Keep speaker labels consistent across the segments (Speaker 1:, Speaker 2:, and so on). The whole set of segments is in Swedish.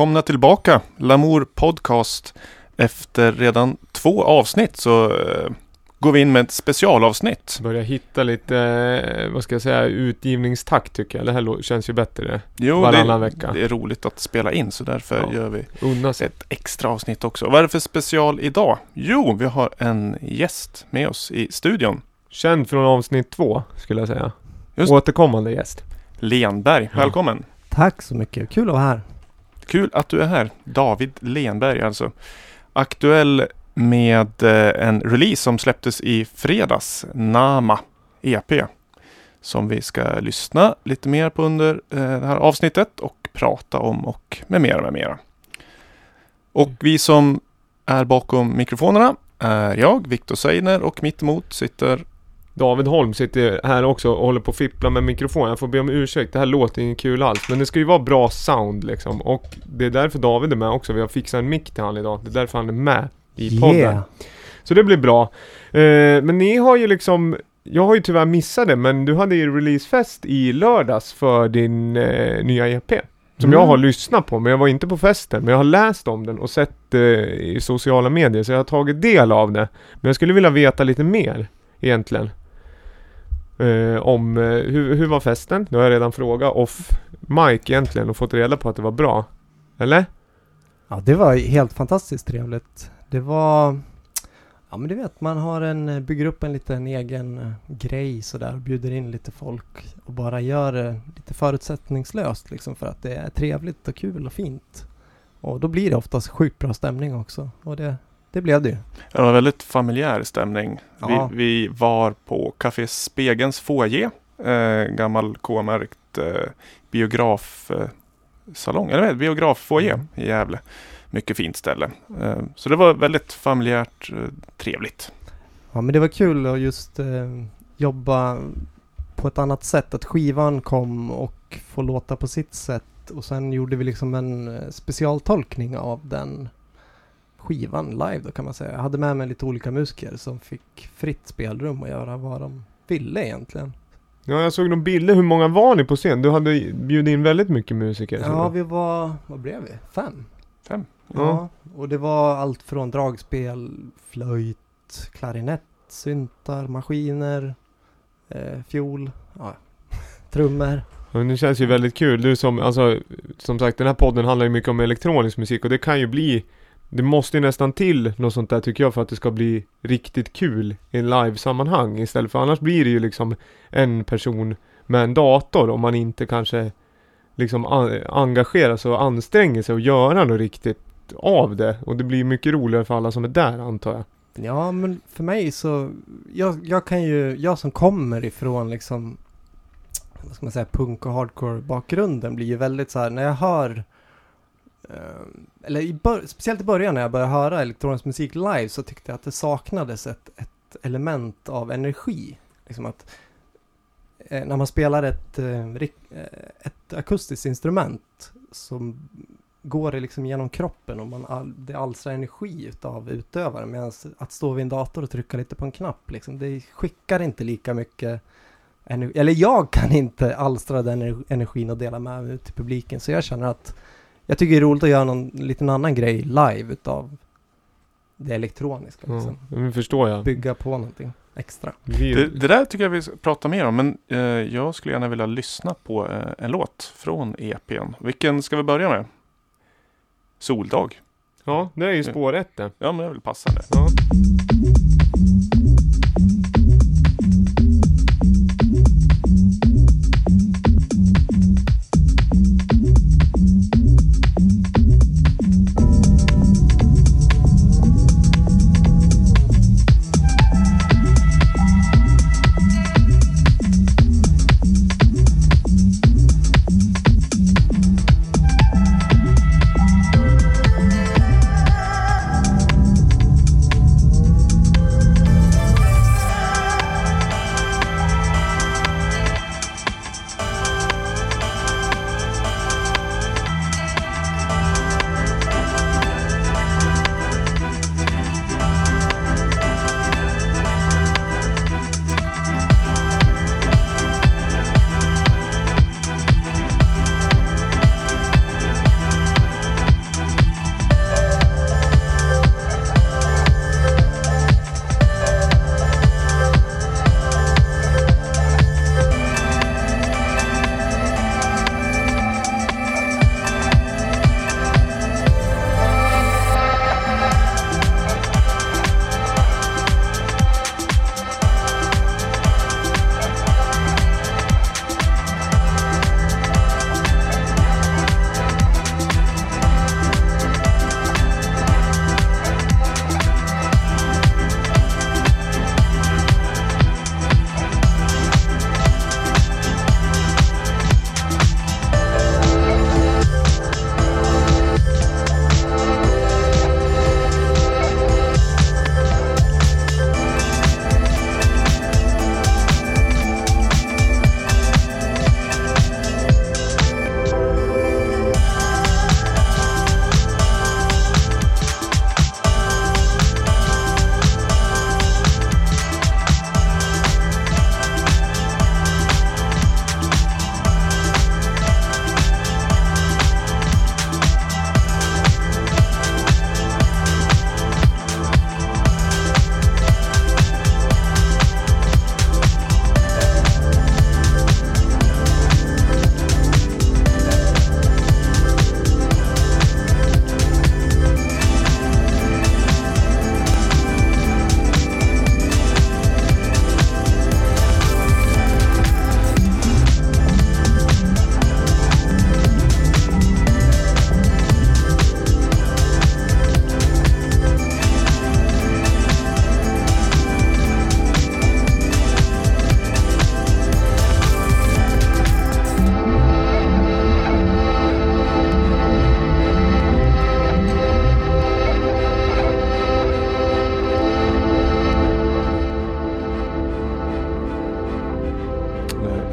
Speaker 1: välkomna tillbaka Lamour Podcast. Efter redan två avsnitt så eh, går vi in med ett specialavsnitt.
Speaker 2: Börja hitta lite, eh, vad ska jag säga, utgivningstakt tycker jag. Det här känns ju bättre.
Speaker 1: Jo,
Speaker 2: Varannan
Speaker 1: det,
Speaker 2: vecka.
Speaker 1: det är roligt att spela in så därför
Speaker 2: Ja.
Speaker 1: gör vi ett extra avsnitt också. Vad är det för special idag? Jo, vi har en gäst med oss i studion.
Speaker 2: Känd från avsnitt två, skulle jag säga.
Speaker 1: Just.
Speaker 2: Återkommande gäst.
Speaker 1: Lenberg,
Speaker 2: Ja.
Speaker 1: välkommen!
Speaker 3: Tack så mycket, kul att vara här.
Speaker 1: Kul att du är här. David Lenberg alltså. Aktuell med eh, en release som släpptes i fredags. Nama EP. Som vi ska lyssna lite mer på under eh, det här avsnittet och prata om och med mera med mera. Och vi som är bakom mikrofonerna är jag, Viktor Seiner och mitt emot sitter
Speaker 2: David Holm sitter här också och håller på att fippla med mikrofonen. Jag får be om ursäkt, det här låter inte kul alls. Men det ska ju vara bra sound liksom. Och det är därför David är med också. Vi har fixat en mick till han idag. Det är därför han är med i podden.
Speaker 3: Yeah.
Speaker 2: Så det blir bra. Eh, men ni har ju liksom, jag har ju tyvärr missat det, men du hade ju releasefest i lördags för din eh, nya EP. Som jag
Speaker 3: Mm.
Speaker 2: har lyssnat på, men jag var inte på festen. Men jag har läst om den och sett eh, i sociala medier, så jag har tagit del av det. Men jag skulle vilja veta lite mer, egentligen. Eh, om eh, hur, hur var festen? Nu har jag redan frågat off Mike egentligen och fått reda på att det var bra. Eller?
Speaker 3: Ja, det var helt fantastiskt trevligt. Det var, ja men du vet, man har en, eh, bygger upp en liten egen eh, grej sådär och bjuder in lite folk och bara gör det lite förutsättningslöst liksom för att det är trevligt och kul och fint. Och då blir det oftast sjukt bra stämning också och det, det blev det ju.
Speaker 1: Det var väldigt familjär stämning.
Speaker 3: Ja.
Speaker 1: Vi, vi var på Café Spegelns foyer. Eh, gammal K-märkt eh, biografsalong. Eh, eller biograffoyer
Speaker 3: Mm.
Speaker 1: i Gävle. Mycket fint ställe. Eh, så det var väldigt familjärt eh, trevligt.
Speaker 3: Ja men det var kul att just eh, jobba på ett annat sätt. Att skivan kom och få låta på sitt sätt. Och sen gjorde vi liksom en specialtolkning av den skivan live då kan man säga. Jag hade med mig lite olika musiker som fick fritt spelrum att göra vad de ville egentligen.
Speaker 2: Ja, jag såg några bilder. Hur många var ni på scen? Du hade bjudit in väldigt mycket musiker.
Speaker 3: Ja vi var, vad blev vi? Fem?
Speaker 1: Fem.
Speaker 2: Ja.
Speaker 3: Ja, och det var allt från dragspel, flöjt, klarinett, syntar, maskiner, eh, fiol, ja, trummor.
Speaker 2: Men det känns ju väldigt kul. Du som, alltså, som sagt den här podden handlar ju mycket om elektronisk musik och det kan ju bli det måste ju nästan till något sånt där tycker jag för att det ska bli riktigt kul i en live-sammanhang istället för annars blir det ju liksom en person med en dator om man inte kanske liksom engagerar sig och anstränger sig och göra något riktigt av det och det blir mycket roligare för alla som är där antar jag.
Speaker 3: Ja, men för mig så, jag, jag kan ju, jag som kommer ifrån liksom, vad ska man säga, punk och hardcore bakgrunden blir ju väldigt så här, när jag hör, Eh, eller i bör, speciellt i början när jag började höra elektronisk musik live så tyckte jag att det saknades ett, ett element av energi. Liksom att eh, när man spelar ett, eh, eh ett akustiskt instrument så går det liksom genom kroppen och man all, det alstrar energi utav utövaren. Medan att stå vid en dator och trycka lite på en knapp, liksom, det skickar inte lika mycket energi. Eller jag kan inte alstra den energin och dela med mig till publiken. Så jag känner att jag tycker det är roligt att göra någon liten annan grej live utav det elektroniska.
Speaker 2: Ja,
Speaker 3: Liksom.
Speaker 2: nu förstår jag.
Speaker 3: Bygga på någonting extra.
Speaker 1: Det, det där tycker jag vi ska prata mer om, men eh, jag skulle gärna vilja lyssna på eh, en låt från EPn. Vilken ska vi börja med? Soldag.
Speaker 2: ja, det är ju spår ett det.
Speaker 1: Ja, men jag vill passa det.
Speaker 2: Ja.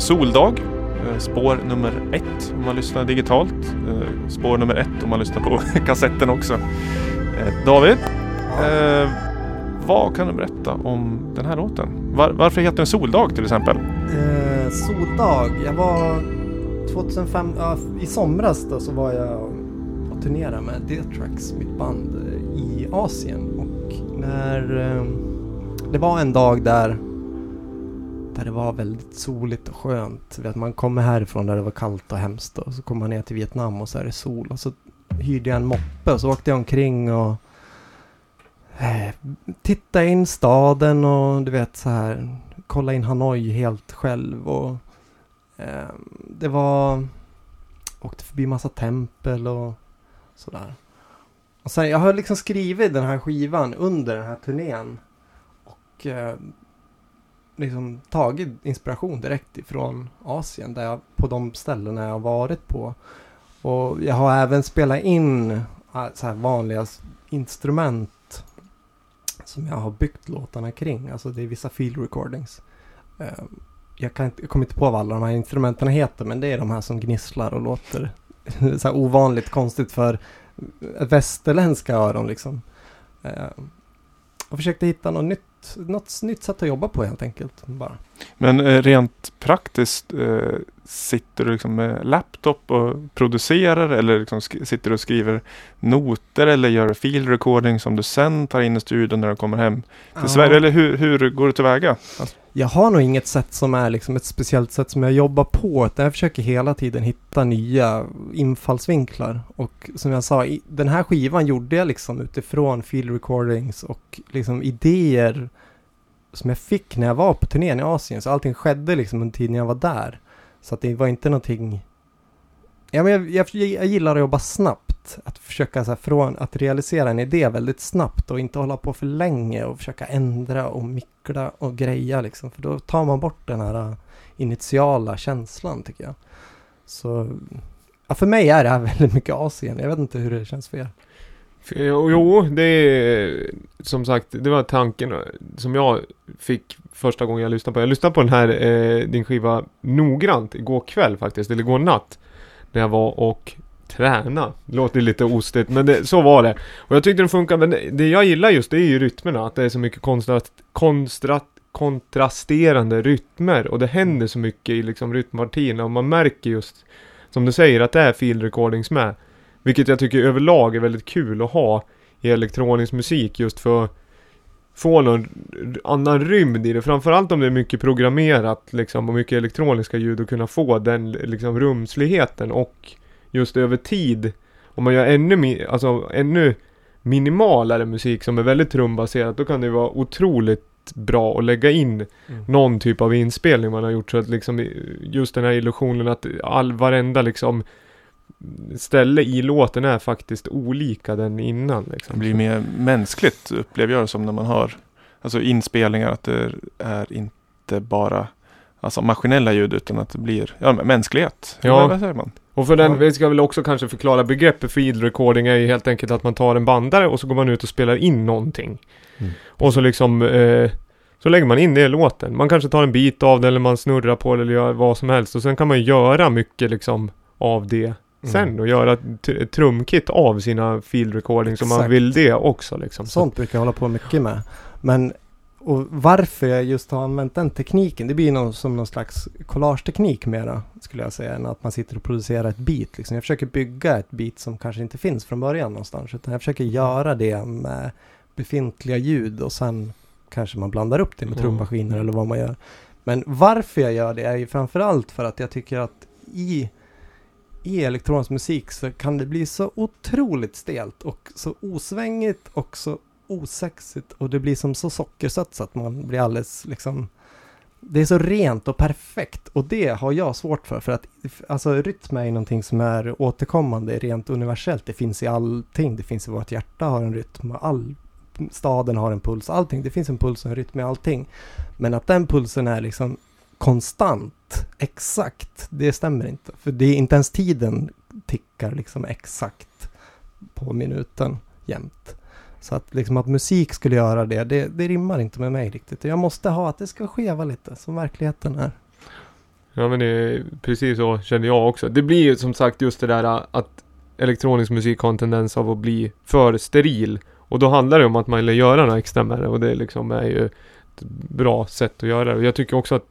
Speaker 4: Soldag.
Speaker 1: Eh, spår nummer ett om man lyssnar digitalt. Eh, spår nummer ett om man lyssnar på kassetten också. Eh, David, eh, vad kan du berätta om den här låten? Var, varför heter den Soldag till exempel?
Speaker 3: Eh, soldag. Jag var 2005, ja, i somras då så var jag och turnerade med D-Tracks, mitt band, i Asien. Och när eh, det var en dag där där det var väldigt soligt och skönt. Vet, man kommer härifrån där det var kallt och hemskt och så kommer man ner till Vietnam och så är det sol. Och så hyrde jag en moppe och så åkte jag omkring och eh, tittade in staden och du vet så här kolla in Hanoi helt själv och eh, det var åkte förbi massa tempel och sådär. Och sen, jag har liksom skrivit den här skivan under den här turnén och eh, liksom tagit inspiration direkt ifrån Asien där jag, på de ställena jag har varit på. Och jag har även spelat in ah, så här vanliga instrument som jag har byggt låtarna kring. Alltså det är vissa field recordings. Ehm, jag, kan inte, jag kommer inte på vad alla de här instrumenten heter men det är de här som gnisslar och låter så här ovanligt konstigt för västerländska öron liksom. Ehm, och försökte hitta något nytt, något nytt sätt att jobba på helt enkelt. Bara.
Speaker 1: Men eh, rent praktiskt, eh, sitter du liksom med laptop och producerar eller liksom sitter du och skriver noter eller gör field recording som du sen tar in i studion när du kommer hem till
Speaker 3: Ja.
Speaker 1: Sverige? Eller hur, hur går du tillväga? Alltså,
Speaker 3: jag har nog inget sätt som är liksom ett speciellt sätt som jag jobbar på. Utan jag försöker hela tiden hitta nya infallsvinklar. Och som jag sa, den här skivan gjorde jag liksom utifrån field recordings och liksom idéer som jag fick när jag var på turnén i Asien. Så allting skedde liksom under tiden jag var där. Så att det var inte någonting... Ja, men jag, jag, jag gillar att jobba snabbt. Att försöka så här, från att realisera en idé väldigt snabbt och inte hålla på för länge och försöka ändra och mickla och greja liksom. För då tar man bort den här äh, initiala känslan tycker jag. Så ja, för mig är det här väldigt mycket Asien. Jag vet inte hur det känns för er.
Speaker 2: Jo, det är som sagt, det var tanken äh, som jag fick första gången jag lyssnade på Jag lyssnade på den här, eh, din skiva noggrant igår kväll faktiskt, eller igår natt. När jag var och träna. Låter lite ostigt, men det, så var det. Och jag tyckte den funkade, men det, det jag gillar just det är ju rytmerna, att det är så mycket konstrat, konstrat, kontrasterande rytmer och det händer så mycket i liksom rytmpartierna och man märker just, som du säger, att det är field recordings med. Vilket jag tycker överlag är väldigt kul att ha i elektronisk musik just för att få någon annan rymd i det. Framförallt om det är mycket programmerat liksom och mycket elektroniska ljud och kunna få den liksom rumsligheten och just över tid. Om man gör ännu, alltså, ännu minimalare musik som är väldigt trumbaserat då kan det vara otroligt bra att lägga in någon typ av inspelning man har gjort så att liksom just den här illusionen att all varenda liksom ställe i låten är faktiskt olika den innan
Speaker 1: det
Speaker 2: liksom.
Speaker 1: blir mer mänskligt upplever jag det som när man hör alltså inspelningar. Att det är inte bara alltså maskinella ljud utan att det blir ja, mänsklighet.
Speaker 2: Ja.
Speaker 1: Vad, vad säger man?
Speaker 2: Och för den,
Speaker 3: Ja.
Speaker 2: vi ska väl också kanske förklara begreppet field recording är ju helt enkelt att man tar en bandare och så går man ut och spelar in någonting.
Speaker 3: Mm.
Speaker 2: Och så liksom eh, så lägger man in det i låten. Man kanske tar en bit av det eller man snurrar på det eller gör vad som helst och sen kan man göra mycket liksom av det sen och göra ett, trumkit av sina field recordings om man vill det också liksom. Så-
Speaker 3: Sånt brukar jag hålla på mycket med. Men och varför jag just har använt den tekniken, det blir någon, som någon slags collageteknik mera, skulle jag säga, än att man sitter och producerar ett beat. Liksom. Jag försöker bygga ett beat som kanske inte finns från början någonstans, utan jag försöker göra det med befintliga ljud och sen kanske man blandar upp det med
Speaker 2: Mm.
Speaker 3: trummaskiner eller vad man gör. Men varför jag gör det är ju framförallt för att jag tycker att i i elektronisk musik så kan det bli så otroligt stelt och så osvängigt och så osexigt och det blir som så sockersött så att man blir alldeles liksom det är så rent och perfekt och det har jag svårt för för att alltså rytm är ju någonting som är återkommande rent universellt. Det finns i allting. Det finns i vårt hjärta har en rytm och all staden har en puls. Allting. Det finns en puls och en rytm i allting. Men att den pulsen är liksom konstant, exakt, det stämmer inte. För det är inte ens tiden tickar liksom exakt på minuten jämt. Så att liksom att musik skulle göra det, det, det rimmar inte med mig riktigt. Jag måste ha att det ska skeva lite, som verkligheten är.
Speaker 2: Ja men det precis så känner jag också. Det blir ju som sagt just det där äh, att elektronisk musik har en tendens av att bli för steril. Och då handlar det om att man vill göra något extra med det och det liksom är ju ett bra sätt att göra det. Och jag tycker också att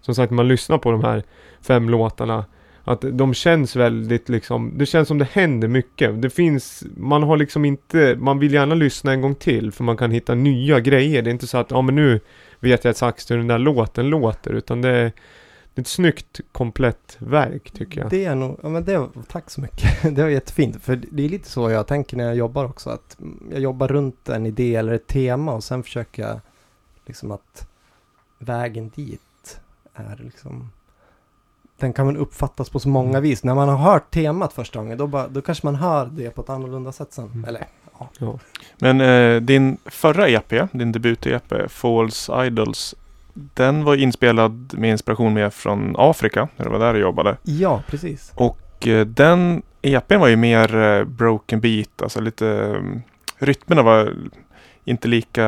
Speaker 2: som sagt när man lyssnar på de här fem låtarna att de känns väldigt liksom, det känns som det händer mycket. Det finns, man har liksom inte, man vill gärna lyssna en gång till för man kan hitta nya grejer. Det är inte så att, ja men nu vet jag exakt hur den där låten låter utan det är det är ett snyggt komplett verk tycker jag.
Speaker 3: Det är nog, ja men det, tack så mycket. Det var jättefint. För det är lite så jag tänker när jag jobbar också. Att jag jobbar runt en idé eller ett tema och sen försöker jag liksom att vägen dit är liksom den kan man uppfattas på så många
Speaker 2: Mm.
Speaker 3: vis. När man har hört temat första gången, då, bara, då kanske man hör det på ett annorlunda sätt sen.
Speaker 2: Mm.
Speaker 3: Eller, ja.
Speaker 2: Ja.
Speaker 1: Men eh, din förra EP, din debut-EP, False Idols, den var inspelad med inspiration med från Afrika, när du var där och jobbade.
Speaker 3: ja, precis.
Speaker 1: Och eh, den EPn var ju mer eh, broken beat, alltså lite mm, rytmerna var inte lika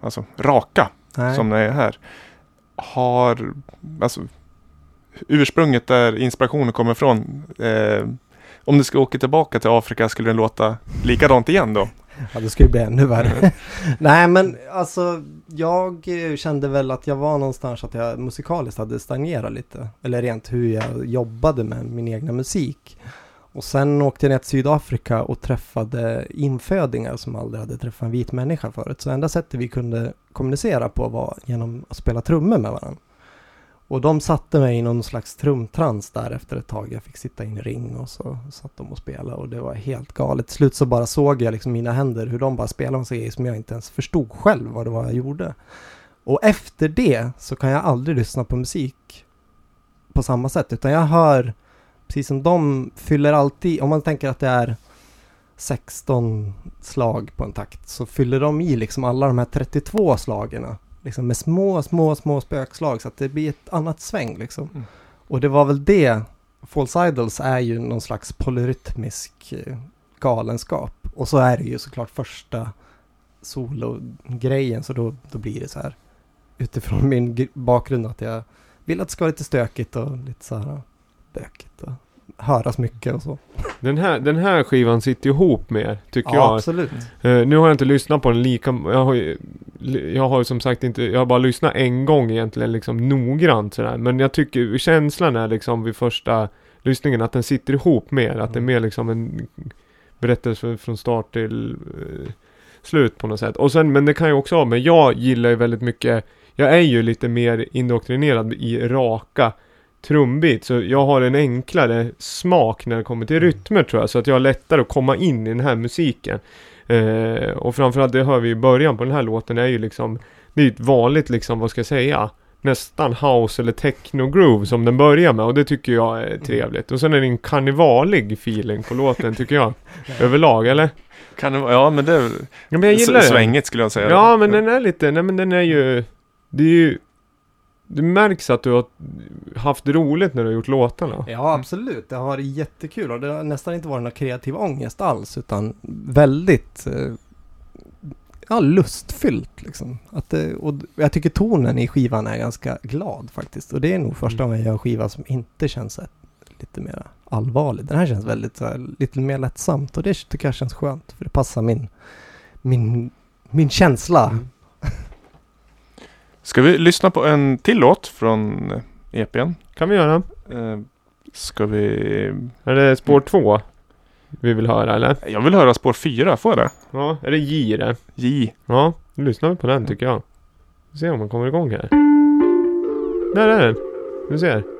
Speaker 1: alltså, raka
Speaker 3: Nej.
Speaker 1: som det är här. Har, alltså ursprunget där inspirationen kommer ifrån. Eh, om du ska åka tillbaka till Afrika skulle den låta likadant igen då?
Speaker 3: Ja, det skulle bli ännu värre. Nej, men alltså jag eh, kände väl att jag var någonstans att jag musikaliskt hade stagnerat lite. Eller rent hur jag jobbade med min egna musik. Och sen åkte jag ner till Sydafrika och träffade infödingar som aldrig hade träffat en vit människa förut. Så enda sättet vi kunde kommunicera på var genom att spela trummor med varandra. Och de satte mig i någon slags trumtrans där efter ett tag. Jag fick sitta i en ring och så satt de och spelade och det var helt galet. Till slut så bara såg jag liksom mina händer hur de bara spelade en grejer som jag inte ens förstod själv vad det var jag gjorde. Och efter det så kan jag aldrig lyssna på musik på samma sätt utan jag hör precis som de fyller alltid, om man tänker att det är 16 slag på en takt så fyller de i liksom alla de här 32 slagen liksom med små, små, små spökslag så att det blir ett annat sväng liksom.
Speaker 1: Mm.
Speaker 3: Och det var väl det, False Idols är ju någon slags polyrytmisk eh, galenskap. Och så är det ju såklart första solo-grejen så då, då blir det så här utifrån min gr- bakgrund att jag vill att det ska vara lite stökigt och lite så här bökigt och höras mycket och så.
Speaker 2: Den, här, den här skivan sitter ihop med er, tycker
Speaker 3: Ja,
Speaker 2: jag.
Speaker 3: absolut.
Speaker 2: Eh, nu har jag inte lyssnat på den lika, jag har ju, jag har ju som sagt inte, jag har bara lyssnat en gång egentligen liksom noggrant sådär. Men jag tycker känslan är liksom vid första lyssningen att den sitter ihop mer. Att det är mer liksom en berättelse från start till eh, slut på något sätt. Och sen, men det kan ju också ha, men jag gillar ju väldigt mycket, jag är ju lite mer indoktrinerad i raka trumbit. Så jag har en enklare smak när det kommer till rytmer tror jag. Så att jag har lättare att komma in i den här musiken. Eh, och framförallt det hör vi i början på den här låten är ju liksom Det är ett vanligt liksom, vad ska jag säga Nästan house eller techno groove som den börjar med och det tycker jag är trevligt. Och sen är det en karnevalig feeling på låten tycker jag. Överlag eller?
Speaker 1: Kan det ja men det är
Speaker 2: Ja men jag gillar
Speaker 1: s-
Speaker 2: det.
Speaker 1: svängigt skulle jag säga.
Speaker 2: Ja men den är lite, nej men den är ju Det är ju Det märks att du har haft roligt när du har gjort låtarna.
Speaker 3: Ja, absolut. Det har varit jättekul och det har nästan inte varit någon kreativ ångest alls utan väldigt eh, ja, lustfyllt liksom. Att det, och jag tycker tonen i skivan är ganska glad faktiskt. Och det är nog första
Speaker 2: Mm.
Speaker 3: gången jag gör en skiva som inte känns lite mer allvarlig. Den här känns väldigt så här, lite mer lättsamt och det tycker jag känns skönt. För det passar min, min, min känsla.
Speaker 2: Mm.
Speaker 1: Ska vi lyssna på en till låt från EPn?
Speaker 2: Kan vi göra?
Speaker 1: Eh, ska vi...
Speaker 2: Är det spår två? Vi vill höra eller?
Speaker 1: Jag vill höra spår 4, får jag det?
Speaker 2: Ja, är det J det?
Speaker 1: J.
Speaker 2: Ja, då lyssnar vi på den tycker jag. Vi ser om man kommer igång här. Där är den. Du ser.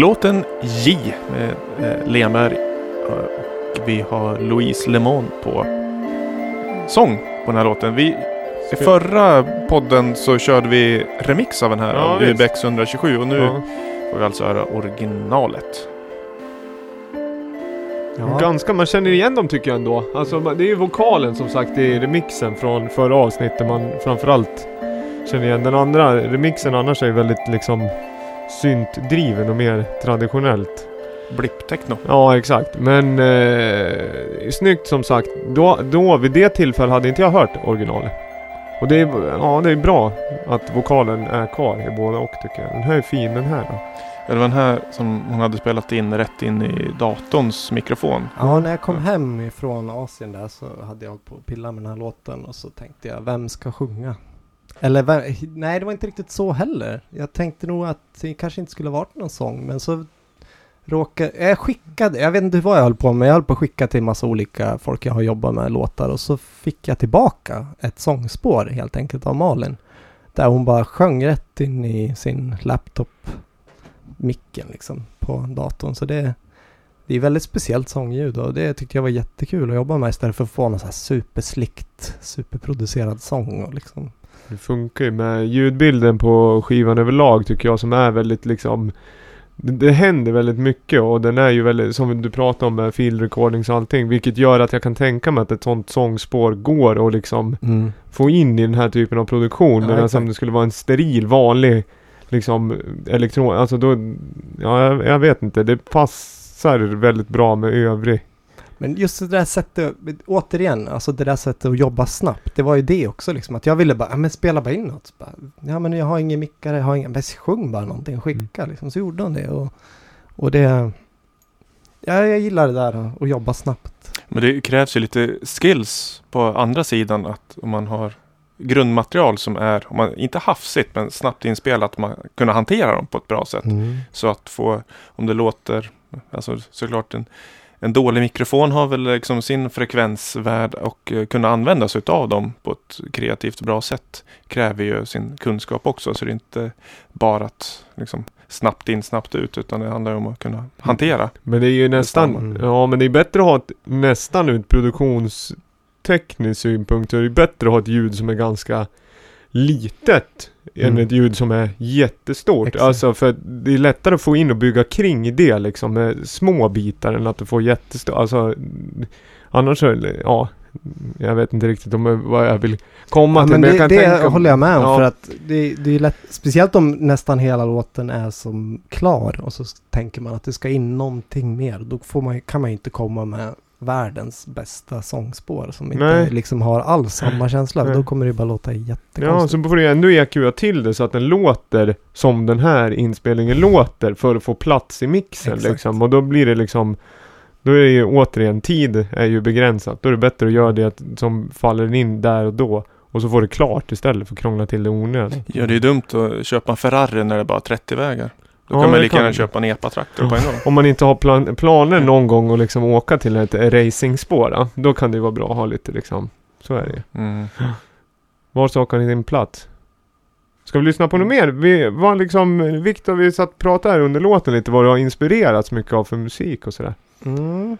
Speaker 1: Låten J med eh, Lemberg. Eh, Och vi har Louise Lemon på sång på den här låten. Vi, I förra podden så körde vi remix av den här,
Speaker 2: Ja.
Speaker 1: Urbex 127 och nu
Speaker 2: Ja.
Speaker 1: får vi alltså höra originalet.
Speaker 3: Ja.
Speaker 2: Ganska, man känner igen dem tycker jag ändå. Alltså det är ju vokalen som sagt i remixen från förra avsnittet man framförallt känner igen. Den andra remixen annars är ju väldigt liksom syntdriven och mer traditionellt.
Speaker 1: Blipptechno.
Speaker 2: Ja exakt, men eh, snyggt som sagt. Då, då vid det tillfället hade inte jag hört originalet. Och det är, ja, det är bra att vokalen är kvar i båda och tycker jag. Den här är fin den här då.
Speaker 1: Ja, Det var den här som hon hade spelat in rätt in i datorns mikrofon.
Speaker 3: Ja, när jag kom hem ifrån Asien där så hade jag hållit på att pilla med den här låten och så tänkte jag, vem ska sjunga? Eller nej, det var inte riktigt så heller. Jag tänkte nog att det kanske inte skulle varit någon sång, men så råkade, jag skickade, jag vet inte vad jag höll på med, jag höll på att skicka till massa olika folk jag har jobbat med låtar och så fick jag tillbaka ett sångspår helt enkelt av Malin. Där hon bara sjöng rätt in i sin laptop micken liksom på datorn. Så det, det är väldigt speciellt sångljud och det tyckte jag var jättekul att jobba med istället för att få någon så här superslickt, superproducerad sång och liksom.
Speaker 2: Det funkar ju med ljudbilden på skivan överlag tycker jag som är väldigt liksom det, det händer väldigt mycket och den är ju väldigt, som du pratade om med field recordings och allting, vilket gör att jag kan tänka mig att ett sånt sångspår går och liksom få in i den här typen av produktion.
Speaker 3: Ja,
Speaker 2: medan
Speaker 3: exakt.
Speaker 2: om det skulle vara en steril, vanlig liksom elektron, alltså då, ja jag, jag vet inte, det passar väldigt bra med övrig.
Speaker 3: Men just det där sättet, återigen, alltså det där sättet att jobba snabbt, det var ju det också liksom att jag ville bara, ja men spela bara in något. Bara, ja men jag har ingen mickare, jag har ingen, men sjung bara någonting, skicka liksom. Så gjorde hon det och, och det, ja jag gillar det där att jobba snabbt.
Speaker 1: Men det krävs ju lite skills på andra sidan att om man har grundmaterial som är, om man, inte hafsigt men snabbt inspelat, man kunna hantera dem på ett bra sätt. Så att få, om det låter, alltså såklart en, en dålig mikrofon har väl liksom sin frekvensvärd och eh, kunna använda sig av dem på ett kreativt bra sätt kräver ju sin kunskap också. Så det är inte bara att liksom snabbt in, snabbt ut utan det handlar om att kunna hantera.
Speaker 2: Men det är ju nästan,
Speaker 3: Detsamma.
Speaker 2: ja men det är bättre att ha ett, nästan ur produktionsteknisk synpunkt, så är det bättre att ha ett ljud som är ganska litet än
Speaker 3: Mm.
Speaker 2: ett ljud som är jättestort.
Speaker 3: Exakt.
Speaker 2: Alltså för det är lättare att få in och bygga kring det liksom med små bitar än att du får jättestort, alltså annars så, ja jag vet inte riktigt om vad jag vill komma
Speaker 3: Ja,
Speaker 2: till
Speaker 3: men
Speaker 2: men
Speaker 3: det,
Speaker 2: jag
Speaker 3: det
Speaker 2: tänka
Speaker 3: håller jag med om
Speaker 2: Ja.
Speaker 3: för att det, det är lätt, speciellt om nästan hela låten är som klar och så tänker man att det ska in någonting mer. Då får man, kan man inte komma med världens bästa sångspår som inte
Speaker 2: Nej.
Speaker 3: liksom har alls samma känsla.
Speaker 2: Nej.
Speaker 3: Då kommer det bara låta
Speaker 2: Ja,
Speaker 3: jättekonstigt.
Speaker 2: så får du ändå EQa till det så att den låter som den här inspelningen låter för att få plats i mixen
Speaker 3: Exakt.
Speaker 2: liksom. Och då blir det liksom Då är det ju återigen, tid är ju begränsat. Då är det bättre att göra det som faller in där och då. Och så får det klart istället för att krångla till det onödigt.
Speaker 1: Ja, det är dumt att köpa en Ferrari när det är bara 30 vägar. Då
Speaker 2: Ja,
Speaker 1: kan man lika gärna köpa en EPA-traktor på en gång.
Speaker 2: Om man inte har plan planer någon gång att liksom åka till ett racingspår, ja, då kan det ju vara bra att ha lite liksom. Så är det ju.
Speaker 1: Mm.
Speaker 2: Var saknar ni din plats? Ska vi lyssna på något mer? Vi var liksom, Viktor, vi satt och pratade här under låten lite vad du har inspirerats mycket av för musik och sådär.
Speaker 3: Mm.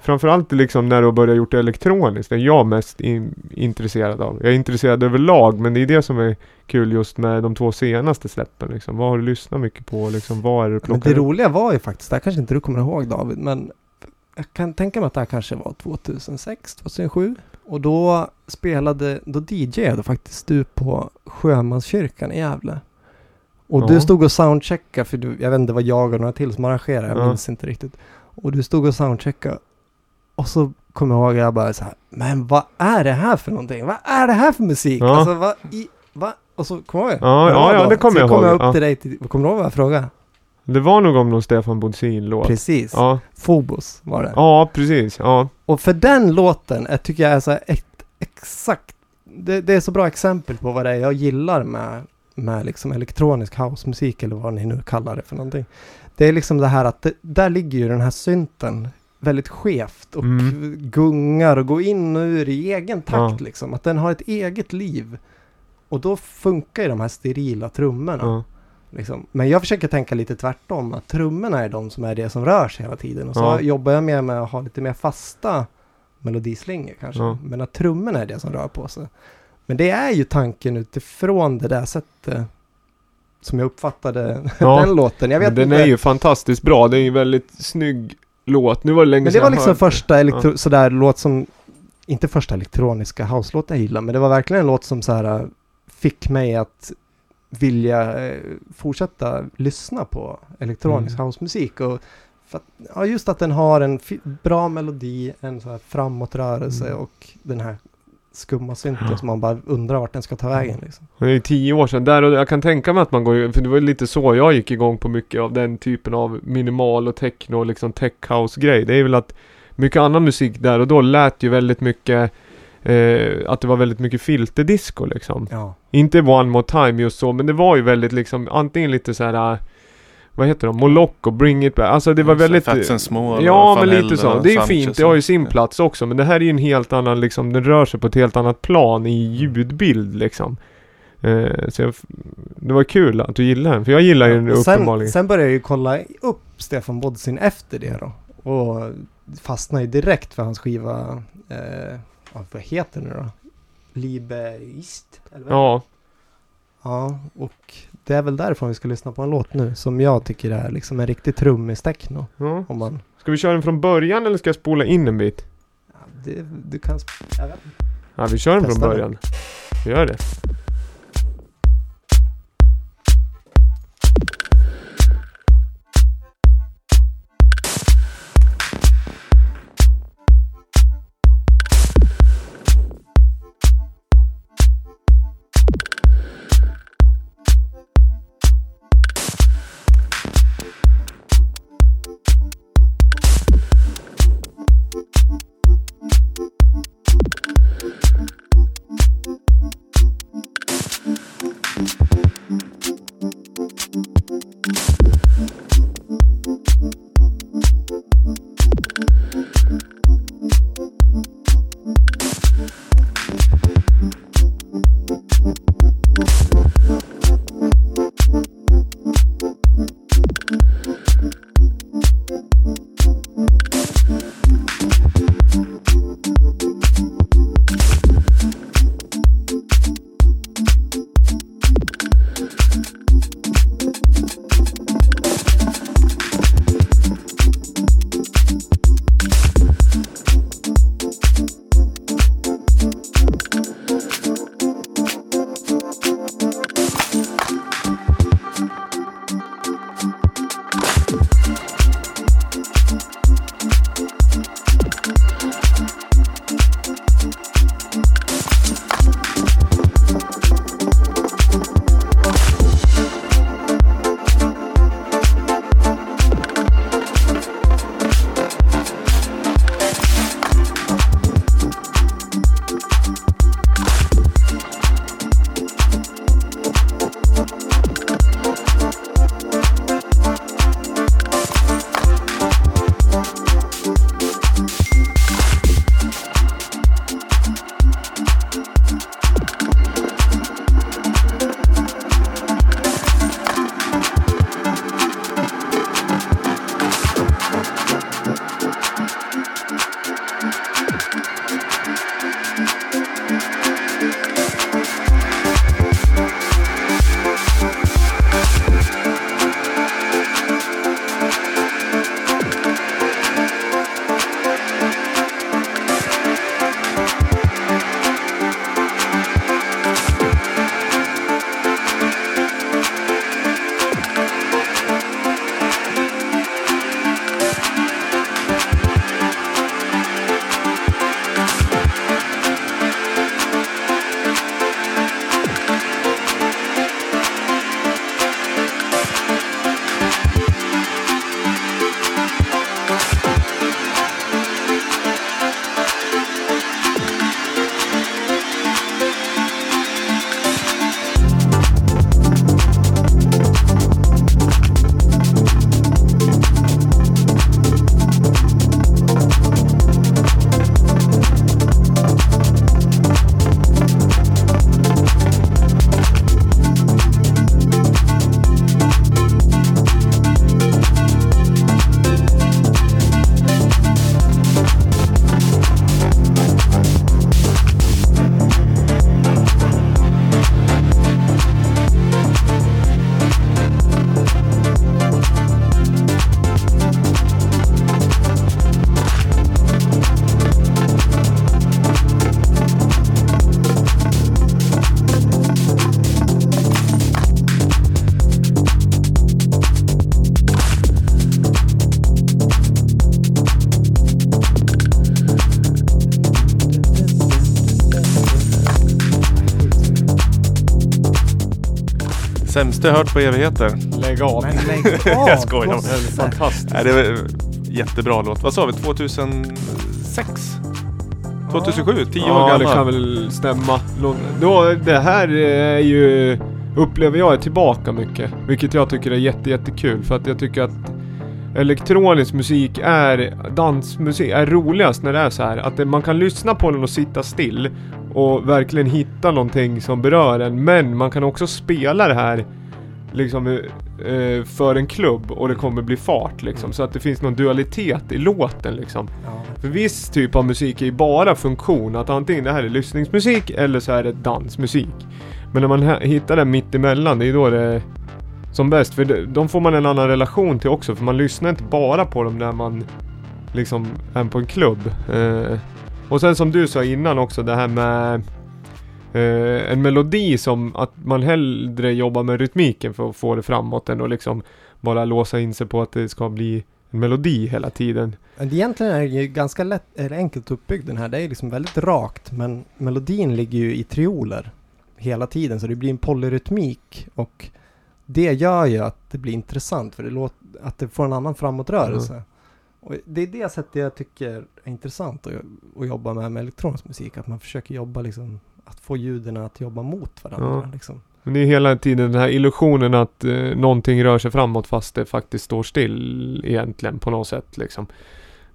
Speaker 2: Framförallt liksom när du har börjat gjort det elektroniskt, det är jag mest in, intresserad av. Jag är intresserad överlag, men det är det som är kul just med de två senaste släppen liksom. Vad har du lyssnat mycket på liksom? Vad är det du
Speaker 3: Men det
Speaker 2: upp?
Speaker 3: roliga var ju faktiskt, det här kanske inte du kommer ihåg David, men jag kan tänka mig att det här kanske var 2006, 2007. Och då spelade, då DJade faktiskt du på Sjömanskyrkan i Gävle. Och
Speaker 2: Ja.
Speaker 3: du stod och soundcheckade, för du, jag vet inte vad jag och några till som arrangerade, jag
Speaker 2: Ja.
Speaker 3: minns inte riktigt. Och du stod och soundcheckade. Och så kommer jag ihåg, jag bara så här, men vad är det här för någonting? Vad är det här för musik?
Speaker 2: Ja.
Speaker 3: Alltså vad i, vad? Och så kommer jag.
Speaker 2: Ja, ja, ja, det kommer
Speaker 3: så
Speaker 2: jag
Speaker 3: kom
Speaker 2: ihåg,
Speaker 3: jag upp
Speaker 2: ja.
Speaker 3: till dig, till, kommer du ihåg vad jag frågade?
Speaker 2: Det var nog om någon Stefan Bodsin-låt.
Speaker 3: Precis.
Speaker 2: Ja.
Speaker 3: Phobos var det.
Speaker 2: ja, precis. Ja.
Speaker 3: Och för den låten jag tycker jag är så här ett, exakt, det, det är så bra exempel på vad det är jag gillar med, med liksom elektronisk housemusik eller vad ni nu kallar det för någonting. Det är liksom det här att det, där ligger ju den här synten väldigt skevt och
Speaker 2: Mm.
Speaker 3: gungar och går in och ur i egen takt
Speaker 2: Ja.
Speaker 3: liksom. Att den har ett eget liv. Och då funkar ju de här sterila trummorna.
Speaker 2: ja.
Speaker 3: Liksom. Men jag försöker tänka lite tvärtom, att trummorna är de som är det som rör sig hela tiden. Och så
Speaker 2: Ja.
Speaker 3: jobbar jag mer med att ha lite mer fasta melodislingor kanske.
Speaker 2: Ja.
Speaker 3: Men att trummorna är det som rör på sig. Men det är ju tanken utifrån det där sättet som jag uppfattade
Speaker 2: Ja,
Speaker 3: den låten. Jag vet
Speaker 2: Men den
Speaker 3: inte.
Speaker 2: är ju fantastiskt bra. Det är ju en väldigt snygg låt. Nu var det länge
Speaker 3: Men det var liksom
Speaker 2: hörde.
Speaker 3: första elektro- sådär låt som, inte första elektroniska house-låt jag gillade, men det var verkligen en låt som så här äh, fick mig att vilja eh, fortsätta lyssna på elektronisk
Speaker 2: Mm.
Speaker 3: housemusik. Och att, ja, just att den har en fi- bra melodi, en så här framåtrörelse
Speaker 2: Mm.
Speaker 3: och den här skumma synten som man bara undrar vart den ska ta vägen. Liksom.
Speaker 2: Det är tio år sedan. Där och jag kan tänka mig att man går för det var lite så jag gick igång på mycket av den typen av minimal och techno och liksom tech house grej. Det är väl att mycket annan musik där och då lät ju väldigt mycket eh, att det var väldigt mycket filterdisco liksom.
Speaker 3: Ja.
Speaker 2: Inte One More Time just så, men det var ju väldigt liksom antingen lite så här. Vad heter de? Moloch och Bring It Back. Alltså det var väldigt...
Speaker 1: Fats and Small
Speaker 2: Ja
Speaker 1: och
Speaker 2: men lite så. Det är fint. Det har ju sin plats också. Men det här är ju en helt annan liksom. Den rör sig på ett helt annat plan i ljudbild liksom. Eh, så jag, det var kul att du gillar den. För jag gillar ju den
Speaker 3: sen,
Speaker 2: uppenbarligen.
Speaker 3: sen började jag ju kolla upp Stefan Bodzin efter det då. Och fastnade ju direkt för hans skiva, eh, ja, vad heter den nu då? Libeist? Eller vad?
Speaker 2: Ja.
Speaker 3: ja, och det är väl därifrån vi ska lyssna på en låt nu som jag tycker är liksom en riktig trummis techno.
Speaker 2: ja.
Speaker 3: Om man,
Speaker 2: Ska vi köra den från början eller ska jag spola in en bit?
Speaker 3: ja, det, du kan.
Speaker 2: Ja vi kör den från början. Vi gör det.
Speaker 1: Jag hört på evigheter.
Speaker 2: Lägg av.
Speaker 3: Men lägg av!
Speaker 1: Jag skojar.
Speaker 2: Det fantastiskt.
Speaker 1: Nej, det är jättebra låt. Vad sa vi? 2006? 2007? 10 år
Speaker 2: Ja,
Speaker 1: gammal.
Speaker 2: det kan väl stämma. Då, det här är ju, upplever jag är tillbaka mycket. Vilket jag tycker är jätte, jättekul. För att jag tycker att elektronisk musik är, dansmusik är roligast när det är så här. Att det, man kan lyssna på den och sitta still. Och verkligen hitta någonting som berör en. Men man kan också spela det här liksom eh, för en klubb och det kommer bli fart liksom. Så att det finns någon dualitet i låten liksom.
Speaker 3: Ja.
Speaker 2: För viss typ av musik är ju bara funktion, att antingen det här är lyssningsmusik eller så är det dansmusik. Men när man hittar den mitt emellan, det är då det som bäst. För de, de får man en annan relation till också, för man lyssnar inte bara på dem när man liksom är på en klubb. Eh, och sen som du sa innan också, det här med eh, en melodi som att man hellre jobbar med rytmiken för att få det framåt än att liksom bara låsa in sig på att det ska bli en melodi hela tiden.
Speaker 3: Egentligen är det ju ganska lätt, eller enkelt uppbyggd den här. Det är liksom väldigt rakt men melodin ligger ju i trioler hela tiden så det blir en polyrytmik och det gör ju att det blir intressant för det låter, att det får en annan framåtrörelse. Och det är det sättet jag tycker är intressant att, att jobba med med elektronisk musik, att man försöker jobba liksom att få ljuden att jobba mot varandra.
Speaker 2: Ja.
Speaker 3: Liksom.
Speaker 2: Men det är hela tiden den här illusionen att eh, någonting rör sig framåt fast det faktiskt står still egentligen på något sätt liksom.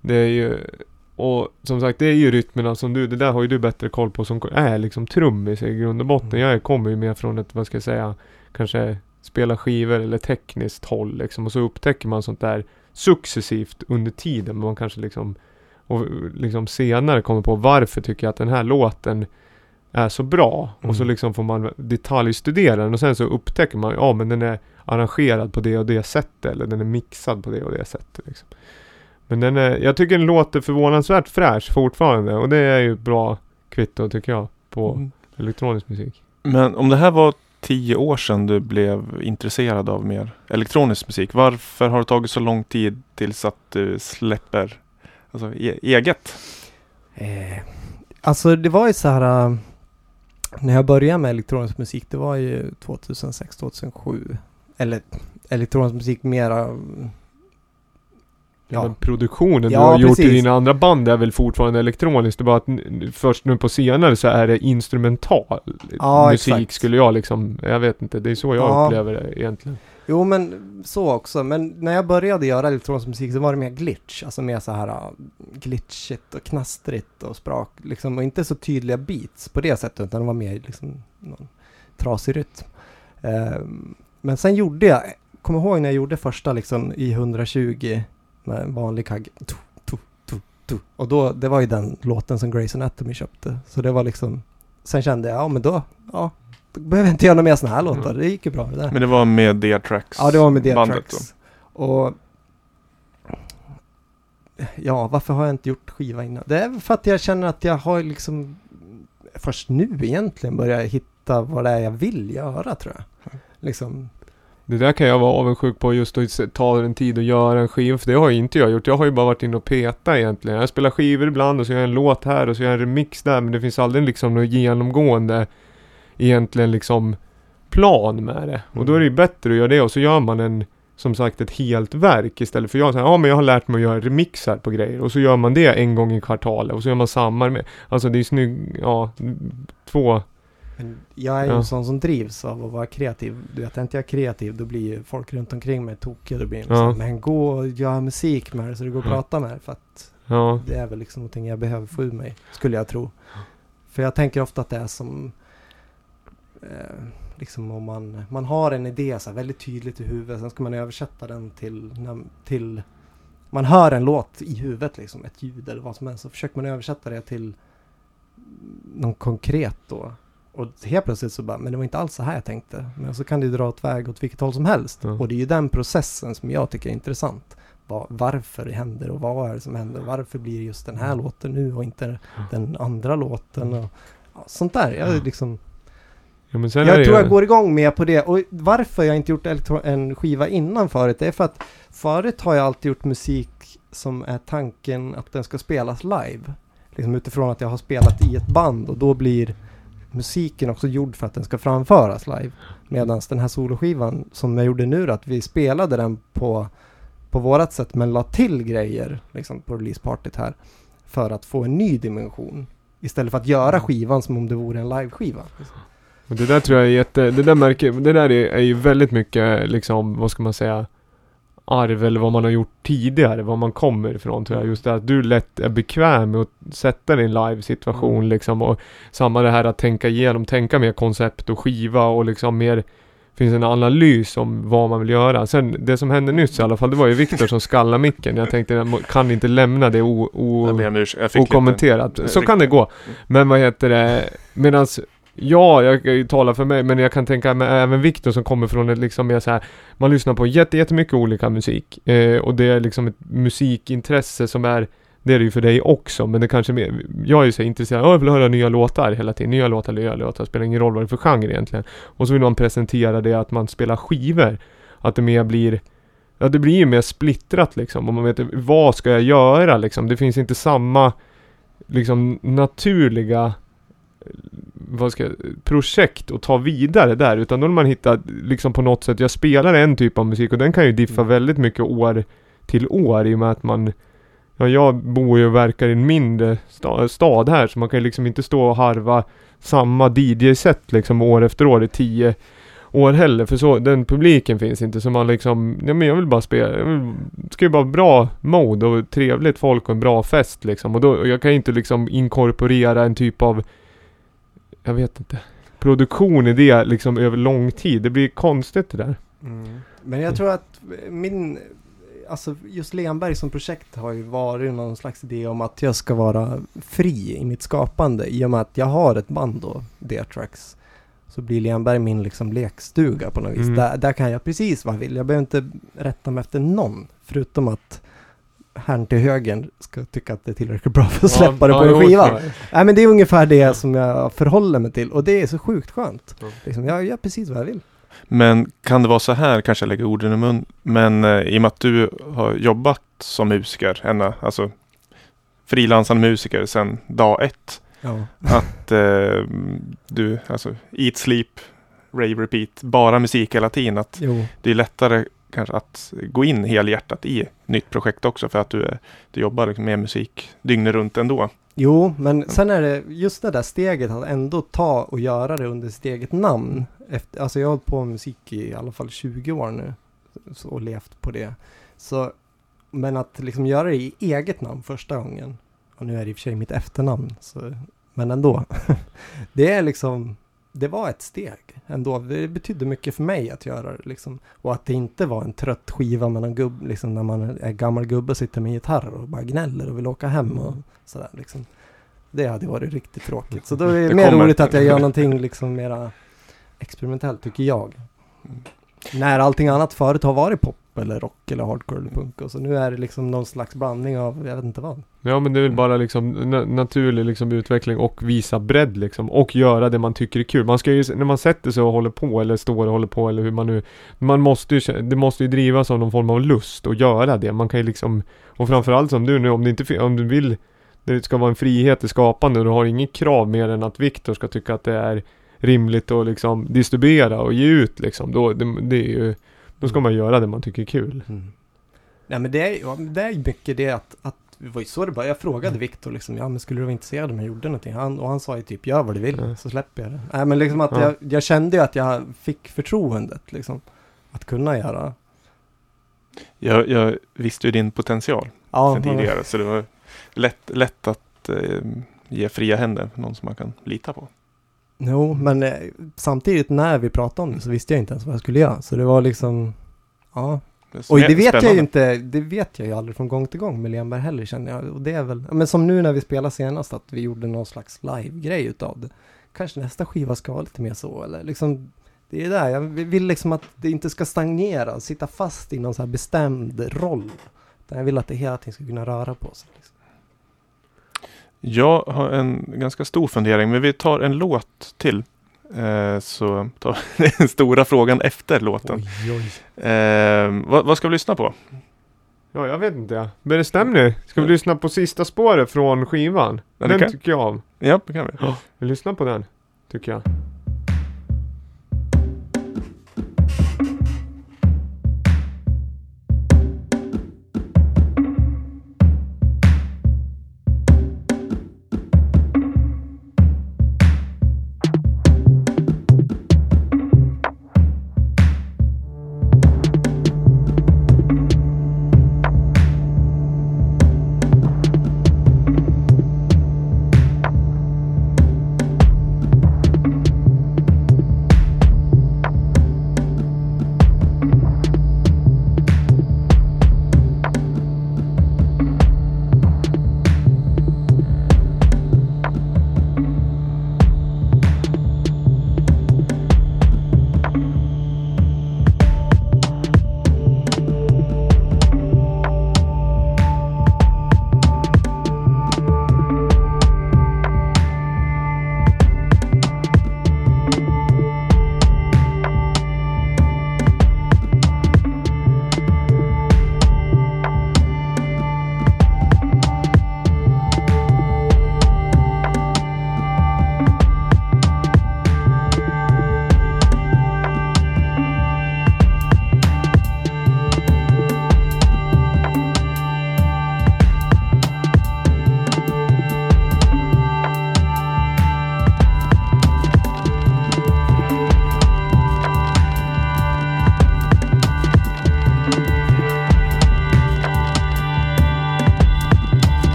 Speaker 2: Det är ju och som sagt det är ju rytmerna som du, det där har ju du bättre koll på som är liksom trummis i grund och botten.
Speaker 3: Mm.
Speaker 2: Jag kommer ju mer från ett, vad ska jag säga, kanske spela skivor eller tekniskt håll liksom och så upptäcker man sånt där successivt under tiden. Man kanske liksom och liksom senare kommer på varför tycker jag att den här låten är så bra. Och så
Speaker 3: Mm.
Speaker 2: liksom får man detaljstudera den och sen så upptäcker man, ja men den är arrangerad på det och det sättet eller den är mixad på det och det sättet. Liksom. Men den är, jag tycker den låter förvånansvärt fräsch fortfarande och det är ju ett bra kvitto tycker jag på
Speaker 3: Mm.
Speaker 2: elektronisk musik.
Speaker 1: Men om det här var tio år sedan du blev intresserad av mer elektronisk musik. Varför har det tagit så lång tid tills att du släpper alltså, e- eget?
Speaker 3: Eh, alltså det var ju så här äh, när jag började med elektronisk musik, det var ju 2006, 2007. Eller elektronisk musik mera
Speaker 2: Ja. Men produktionen
Speaker 3: Ja,
Speaker 2: du har gjort i
Speaker 3: precis.
Speaker 2: dina andra band är väl fortfarande elektroniskt. Det är bara att först nu på senare så är det instrumental
Speaker 3: Ja,
Speaker 2: musik
Speaker 3: exakt.
Speaker 2: skulle jag liksom, jag vet inte, det är så jag
Speaker 3: Ja.
Speaker 2: upplever det egentligen.
Speaker 3: Jo men så också, men när jag började göra elektronisk musik så var det mer glitch, alltså mer så här uh, glitchigt och knastrigt och sprak, liksom, och inte så tydliga beats på det sättet, utan det var mer liksom någon trasig rytm. Ehm, men sen gjorde jag, kommer ihåg när jag gjorde första liksom i 120 med en vanlig kagg. Och då, det var ju den låten som Grace Anatomy köpte, så det var liksom, sen kände jag, ja men då, ja, behöver jag inte göra några mer sådana här låtar,
Speaker 2: Mm.
Speaker 3: det gick ju bra det där.
Speaker 1: Men det var med D-Tracks
Speaker 3: Ja, det var med
Speaker 1: då.
Speaker 3: D-Tracks. Och... Ja, varför har jag inte gjort skiva innan? Det är för att jag känner att jag har liksom först nu egentligen börjat hitta vad det är jag vill göra tror jag. Liksom,
Speaker 2: Det där kan jag vara avundsjuk på just att ta en tid och göra en skiva, för det har ju inte jag gjort. Jag har ju bara varit inne och peta egentligen. Jag spelar skivor ibland och så gör jag en låt här och så gör jag en remix där, men det finns aldrig liksom något genomgående egentligen liksom plan med det. Och då är det ju bättre att göra det och så gör man en som sagt ett helt verk istället för jag säger ja men jag har lärt mig att göra remixar på grejer och så gör man det en gång i kvartalet och så gör man samma med, alltså det är snygg, ja, två,
Speaker 3: men jag är ju
Speaker 2: Ja.
Speaker 3: en sån som drivs av att vara kreativ. Du vet, är inte jag kreativ då blir ju folk runt omkring mig tokiga. Då blir de
Speaker 2: Ja.
Speaker 3: men gå och gör musik med det så det går att
Speaker 2: Ja.
Speaker 3: prata med det. För att
Speaker 2: ja,
Speaker 3: det är väl liksom någonting jag behöver få ur mig, skulle jag tro. För jag tänker ofta att det är som eh, liksom om man, man har en idé så väldigt tydligt i huvudet, sen ska man översätta den till, till man hör en låt i huvudet liksom, ett ljud eller vad som helst, så försöker man översätta det till någon konkret då. Och helt plötsligt så bara, men det var inte alls så här jag tänkte. Men så kan det ju dra åt väg åt vilket håll som helst.
Speaker 2: Ja.
Speaker 3: Och det är ju den processen som jag tycker är intressant. Va- varför det händer och vad är det som händer? Varför blir just den här låten nu och inte den andra låten? Och, ja, sånt där. Jag, liksom,
Speaker 2: ja
Speaker 3: jag tror
Speaker 2: ju-
Speaker 3: jag går igång med på det. Och varför jag inte gjort en skiva innan förut, det är för att förut har jag alltid gjort musik som är tanken att den ska spelas live. Liksom utifrån att jag har spelat i ett band och då blir musiken också gjord för att den ska framföras live. Medan den här soloskivan som jag gjorde nu att vi spelade den på, på vårat sätt men la till grejer liksom på releasepartyt här för att få en ny dimension. Istället för att göra skivan som om det vore en liveskiva.
Speaker 2: Och det där tror jag är jätte, det där märker, det där är, är ju väldigt mycket liksom, vad ska man säga arv eller vad man har gjort tidigare, var man kommer ifrån tror jag. Just det att du lätt är bekväm med att sätta dig i en live-situation
Speaker 3: Mm.
Speaker 2: liksom och samma det här att tänka igenom, tänka mer koncept och skiva och liksom mer finns en analys om vad man vill göra. Sen det som hände nyss i alla fall, det var ju Viktor som skallade micken. Jag tänkte, jag kan inte lämna det o, o,
Speaker 1: Jag. Jag
Speaker 2: okommenterat. Så kan det gå.
Speaker 1: Mm.
Speaker 2: Men vad heter det, medans Ja, jag kan ju tala för mig, men jag kan tänka mig även Viktor som kommer från ett liksom mer så här Man lyssnar på jätte, jättemycket olika musik eh, Och det är liksom ett musikintresse som är Det är det ju för dig också, men det kanske är mer Jag är ju så här intresserad, jag vill höra nya låtar hela tiden Nya låtar, nya låtar, spelar ingen roll vad det är för genre egentligen Och så vill man presentera det att man spelar skivor Att det mer blir Ja det blir ju mer splittrat liksom, och man vet vad ska jag göra liksom? Det finns inte samma liksom naturliga vad ska jag, projekt att ta vidare där utan då har man hittat liksom på något sätt, jag spelar en typ av musik och den kan ju diffa
Speaker 3: Mm.
Speaker 2: väldigt mycket år till år i och med att man Ja jag bor ju och verkar i en mindre sta, stad här så man kan ju liksom inte stå och harva samma DJ-set liksom år efter år i tio år heller för så, den publiken finns inte så man liksom, ja men jag vill bara spela, jag vill, ska ju vara bra mode och trevligt folk och en bra fest liksom och då, och jag kan inte liksom inkorporera en typ av jag vet inte produktion i det liksom över lång tid. Det blir konstigt det där.
Speaker 3: Men jag tror att min, alltså just Lenberg som projekt har ju varit någon slags idé om att jag ska vara fri i mitt skapande. I och med att jag har ett band då, D-Tracks. Så blir Lenberg min liksom lekstuga på något vis.
Speaker 2: Mm.
Speaker 3: Där, där kan jag precis vad jag vill. Jag behöver inte rätta mig efter någon. Förutom att herrn till höger ska tycka att det är tillräckligt bra för att släppa det på en skiva. Nej men det är ungefär det som jag förhåller mig till. Och det är så sjukt skönt.
Speaker 2: Ja.
Speaker 3: Liksom, jag gör precis vad jag vill.
Speaker 1: Men kan det vara så här, kanske jag lägger orden i mun, men eh, i och med att du har jobbat som musiker, ända, alltså frilansande musiker sedan dag ett,
Speaker 3: Ja.
Speaker 1: att eh, du, alltså eat, sleep, rave, repeat, bara musik hela tiden, att
Speaker 3: Jo.
Speaker 1: det är lättare kanske att gå in helhjärtat i nytt projekt också för att du, du jobbar liksom med musik dygnet runt ändå.
Speaker 3: Jo, men sen är det just det där steget att ändå ta och göra det under sitt eget namn. Efter, alltså jag har hållit på med musik i alla fall 20 år nu och levt på det. Så, men att liksom göra det i eget namn första gången, och nu är det i och för sig mitt efternamn, så, men ändå. det är liksom, det var ett steg ändå. Det betydde mycket för mig att göra det liksom. Och att det inte var en trött skiva med någon gubb, liksom när man är gammal gubbe och sitter med gitarr och bara gnäller och vill åka hem och sådär liksom. Det hade varit riktigt tråkigt. Så då är det,
Speaker 1: Det
Speaker 3: mer
Speaker 1: kommer.
Speaker 3: roligt att jag gör någonting liksom mera experimentellt tycker jag. När allting annat förut har varit pop eller rock eller hardcore eller punk och så nu är det liksom någon slags blandning av, jag vet inte vad.
Speaker 2: Ja men det är väl bara liksom na naturlig liksom utveckling och visa bredd liksom och göra det man tycker är kul. Man ska ju, när man sätter sig och håller på eller står och håller på eller hur man nu Man måste ju, det måste ju drivas av någon form av lust att göra det. Man kan ju liksom Och framförallt som du nu, om det inte om du vill Det ska vara en frihet i skapande och du har inget krav mer än att Viktor ska tycka att det är rimligt att liksom distribuera och ge ut liksom. Då, det, det är ju Då ska man göra det man tycker är kul.
Speaker 3: Nej men det är, ja, men det är ju mycket det att, att det var ju så det bara, jag frågade
Speaker 2: Mm.
Speaker 3: Viktor liksom, ja men skulle du vara intresserad om jag gjorde någonting? Han, och han sa ju typ, gör vad du vill,
Speaker 2: Ja.
Speaker 3: så släpper jag det. Nej men liksom att
Speaker 2: Ja.
Speaker 3: jag, jag kände ju att jag fick förtroendet liksom, att kunna göra.
Speaker 1: Jag, jag visste ju din potential
Speaker 3: Ja, men-
Speaker 1: tidigare så det var lätt, lätt att eh, ge fria händer, någon som man kan lita på.
Speaker 3: Jo, men eh, samtidigt när vi pratade om det så visste jag inte ens vad jag skulle göra. Så det var liksom, ja. Och det vet jag ju
Speaker 1: spännande.
Speaker 3: inte, det vet jag ju aldrig från gång till gång med Lenberg heller känner jag. Och det är väl, men som nu när vi spelade senast att vi gjorde någon slags live-grej utav det. Kanske nästa skiva ska vara lite mer så eller liksom det är där, jag vill liksom att det inte ska stagnera, sitta fast i någon så här bestämd roll. Jag vill att det hela tiden ska kunna röra på sig. Liksom.
Speaker 1: Jag har en ganska stor fundering, men vi tar en låt till. Eh, så tar vi den stora frågan efter låten.
Speaker 3: Oj, oj.
Speaker 1: Eh, vad, vad ska vi lyssna på?
Speaker 2: Ja, jag vet inte. Bestäm ni. Ska vi lyssna på sista spåret från skivan?
Speaker 1: Ja,
Speaker 2: den
Speaker 1: kan-
Speaker 2: tycker jag om.
Speaker 1: Ja, det kan vi.
Speaker 2: Vi lyssnar på den. Tycker jag.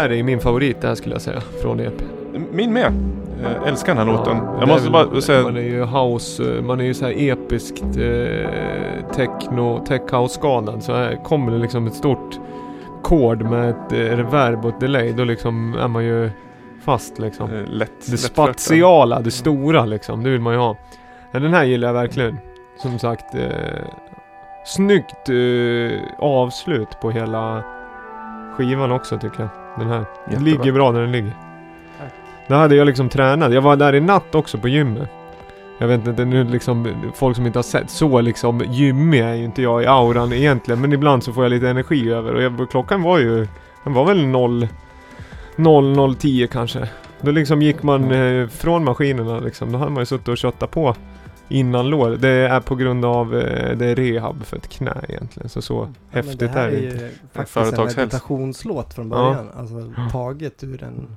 Speaker 2: Här är min favorit det här skulle jag säga från EP.
Speaker 1: Min med. Jag älskar den här låten.
Speaker 2: Ja,
Speaker 1: Jag måste
Speaker 2: är
Speaker 1: bara
Speaker 2: väl-
Speaker 1: säga...
Speaker 2: Man är ju house, eh, man är ju så här episkt eh, techno, tech house skadad så här kommer det liksom ett stort kord med ett eh, reverb och ett delay då liksom är man ju fast liksom.
Speaker 1: eh, Lätt.
Speaker 2: Det
Speaker 1: lättflörtad.
Speaker 2: spatiala, det stora liksom, det vill man ju ha. Ja, den här gillar jag verkligen. Som sagt, eh, snyggt eh, avslut på hela skivan också tycker jag. Den här.
Speaker 1: Jättebra.
Speaker 2: ligger bra där den ligger.
Speaker 3: Tack.
Speaker 2: Där hade jag liksom tränat. Jag var där i natt också på gymmet. jag vet inte, nu liksom folk som inte har sett så liksom gymmig är ju inte jag i auran egentligen men ibland så får jag lite energi över och jag, klockan var ju, den var väl 0 0010 kanske. Då liksom gick man eh, från maskinerna liksom, då hade man ju suttit och köttat på innan lår. Det är på grund av, eh, det är rehab för ett knä egentligen. Så så
Speaker 3: Ja, men
Speaker 2: häftigt
Speaker 3: det här
Speaker 2: är det
Speaker 3: är
Speaker 2: inte.
Speaker 3: ju faktiskt en meditationslåt från början. Alltså taget ur en...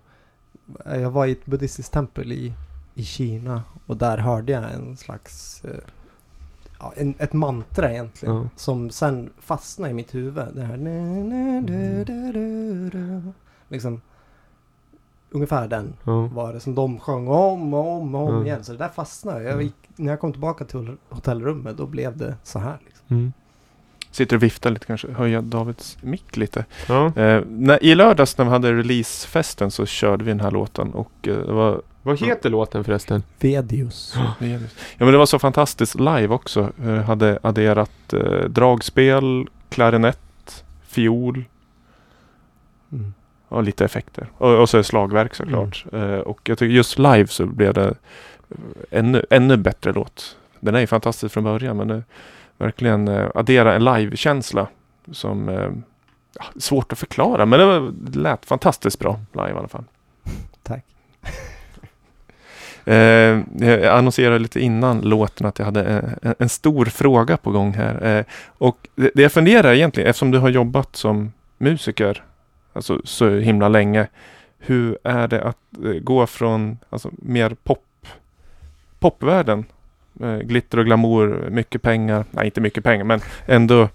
Speaker 3: Jag var i ett buddhistiskt tempel i, i Kina och där hörde jag en slags... eh, Ja, en, ett mantra egentligen.
Speaker 2: Ja.
Speaker 3: Som sen fastnade i mitt huvud. Det här... du. Liksom... Ungefär den
Speaker 2: Ja.
Speaker 3: var det som de sjöng om och om och om
Speaker 2: Mm.
Speaker 3: igen. Så det där fastnade. Jag gick, när jag kom tillbaka till hotellrummet då blev det så här. Liksom.
Speaker 2: Mm.
Speaker 1: Sitter och viftar lite kanske. Höja Davids mick lite.
Speaker 2: Ja.
Speaker 1: Eh, när, I lördags när vi hade releasefesten så körde vi den här låten och eh, det var
Speaker 2: Vad heter låten förresten?
Speaker 3: Vedius.
Speaker 1: Ja men det var så fantastiskt live också. Eh, hade adderat eh, dragspel, klarinett, fiol. Och lite effekter. Och, och så är slagverk såklart. Eh, och jag tycker just live så blev det eh, ännu, ännu bättre låt. Den är ju fantastisk från början men det verkligen eh, addera en live-känsla som eh, svårt att förklara men det, var, det lät fantastiskt bra live i alla fall.
Speaker 3: Tack.
Speaker 1: Eh, jag annonserade lite innan låten att jag hade en, en stor fråga på gång här. Eh, och det, det jag funderar egentligen, eftersom du har jobbat som musiker alltså, så himla länge. Hur är det att eh, gå från alltså, mer pop, popvärlden, eh, glitter och glamour, mycket pengar, nej inte mycket pengar men ändå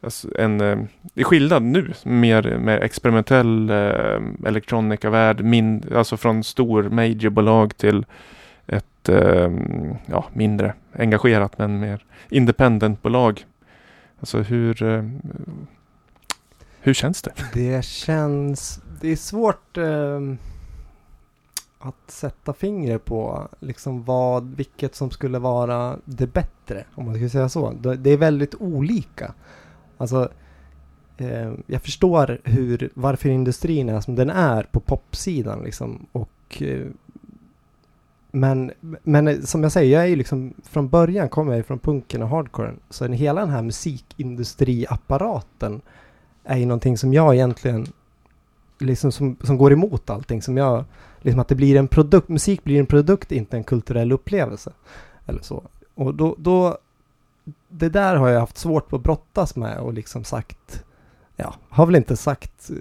Speaker 1: alltså, en, eh, det är skillnad nu, mer, mer experimentell eh, elektronikavärld, min, alltså från stor majorbolag till ett eh, ja, mindre engagerat men mer independentbolag. Alltså hur, eh, hur känns det?
Speaker 3: Det känns... Det är svårt eh, att sätta fingret på liksom vad, vilket som skulle vara det bättre. Om man skulle säga så. Det är väldigt olika. Alltså, eh, jag förstår hur, varför industrin är som den är på popsidan liksom. Och, eh, men, men eh, som jag säger, jag är ju liksom från början kommer jag från punken och hardcoren. Så hela den här musikindustriapparaten är ju någonting som jag egentligen liksom som, som går emot allting som jag liksom att det blir en produkt, musik blir en produkt, inte en kulturell upplevelse. Eller så. Och då, då det där har jag haft svårt att brottas med och liksom sagt, ja, har väl inte sagt eh,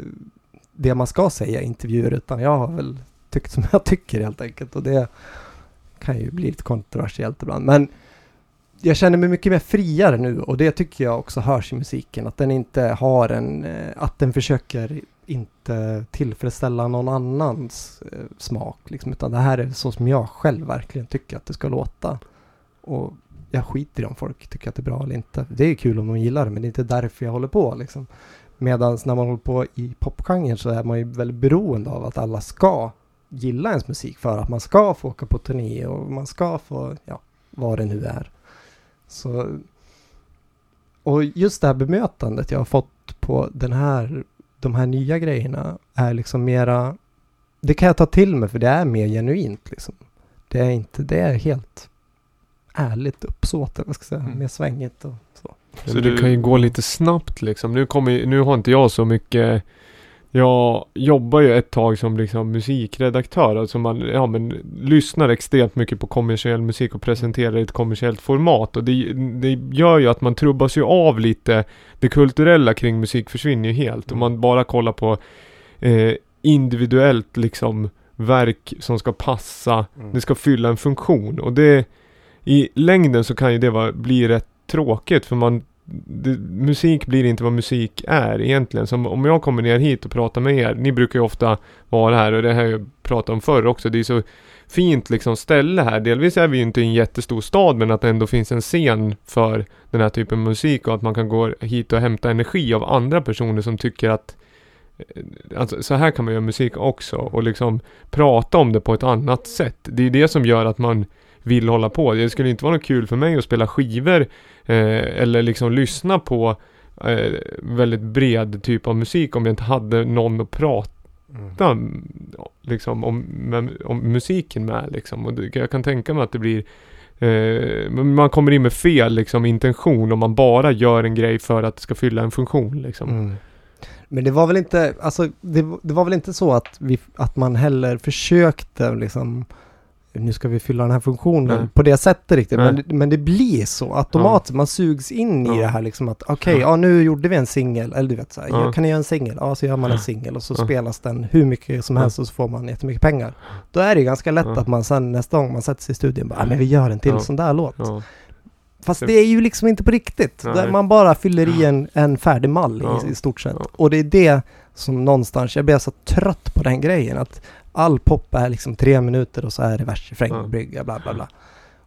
Speaker 3: det man ska säga i intervjuer utan jag har väl tyckt som jag tycker helt enkelt och det kan ju bli lite kontroversiellt ibland. Men jag känner mig mycket mer friare nu och det tycker jag också hörs i musiken. Att den inte har en, eh, att den försöker inte tillfredsställa någon annans eh, smak. Liksom, utan det här är så som jag själv verkligen tycker att det ska låta. Och jag skiter i om folk tycker att det är bra eller inte. Det är kul om de gillar det men det är inte därför jag håller på liksom. Medan när man håller på i popgenren så är man ju väldigt beroende av att alla ska gilla ens musik för att man ska få åka på turné och man ska få, ja, vad det nu är. Så, och just det här bemötandet jag har fått på den här, de här nya grejerna är liksom mera, det kan jag ta till mig för det är mer genuint liksom. Det är inte, det är helt ärligt uppsåt, eller vad ska jag säga,
Speaker 1: Mm.
Speaker 3: mer svängigt och så.
Speaker 2: Så det kan ju gå lite snabbt liksom. Nu, kommer, ju- nu har inte jag så mycket jag jobbar ju ett tag som liksom musikredaktör, alltså man ja, men, lyssnar extremt mycket på kommersiell musik och presenterar i ett kommersiellt format. Och det, det gör ju att man trubbas ju av lite Det kulturella kring musik försvinner ju helt. Om
Speaker 3: Mm.
Speaker 2: man bara kollar på eh, individuellt liksom verk som ska passa det ska fylla en funktion. Och det I längden så kan ju det vara, bli rätt tråkigt för man det, Musik blir inte vad musik är egentligen. Som om jag kommer ner hit och pratar med er. Ni brukar ju ofta vara här och det har jag pratat om förr också. Det är så fint liksom ställe här. Delvis är vi ju inte i en jättestor stad men att det ändå finns en scen för den här typen av musik och att man kan gå hit och hämta energi av andra personer som tycker att eh, Alltså så här kan man göra musik också och liksom prata om det på ett annat sätt. Det är det som gör att man vill hålla på. Det skulle inte vara något kul för mig att spela skivor eller liksom lyssna på eh, väldigt bred typ av musik om jag inte hade någon att prata liksom om, med, om musiken med liksom. Och det, jag kan tänka mig att det blir eh, man kommer in med fel liksom intention om man bara gör en grej för att det ska fylla en funktion liksom.
Speaker 3: Mm. Men det var väl inte, alltså det, det var väl inte så att, vi, att man heller försökte liksom nu ska vi fylla den här funktionen
Speaker 2: Nej.
Speaker 3: på det sättet riktigt. Men, men det blir så automatiskt. Man sugs in i
Speaker 2: Ja.
Speaker 3: det här liksom att okej,
Speaker 2: Ja.
Speaker 3: ja. nu gjorde vi en singel. Eller du vet så här,
Speaker 2: Ja.
Speaker 3: jag kan göra en singel? Ja, så gör man en singel och så
Speaker 2: Ja.
Speaker 3: spelas den hur mycket som
Speaker 2: Ja.
Speaker 3: helst och så får man jättemycket pengar. Då är det ganska lätt
Speaker 2: Ja.
Speaker 3: att man sen nästa gång man sätter sig i studion bara, "Ah, men vi gör en till
Speaker 2: Ja.
Speaker 3: sån där låt.
Speaker 2: Ja.
Speaker 3: Fast
Speaker 2: Det-
Speaker 3: är ju liksom inte på riktigt. Man bara fyller i en, en färdig mall
Speaker 2: Ja.
Speaker 3: i, i stort sett.
Speaker 2: Ja.
Speaker 3: Och det är det som någonstans, jag blir så trött på den grejen. Att all pop är liksom tre minuter och så är det vers, refräng,
Speaker 2: Ja.
Speaker 3: brygga, bla bla bla.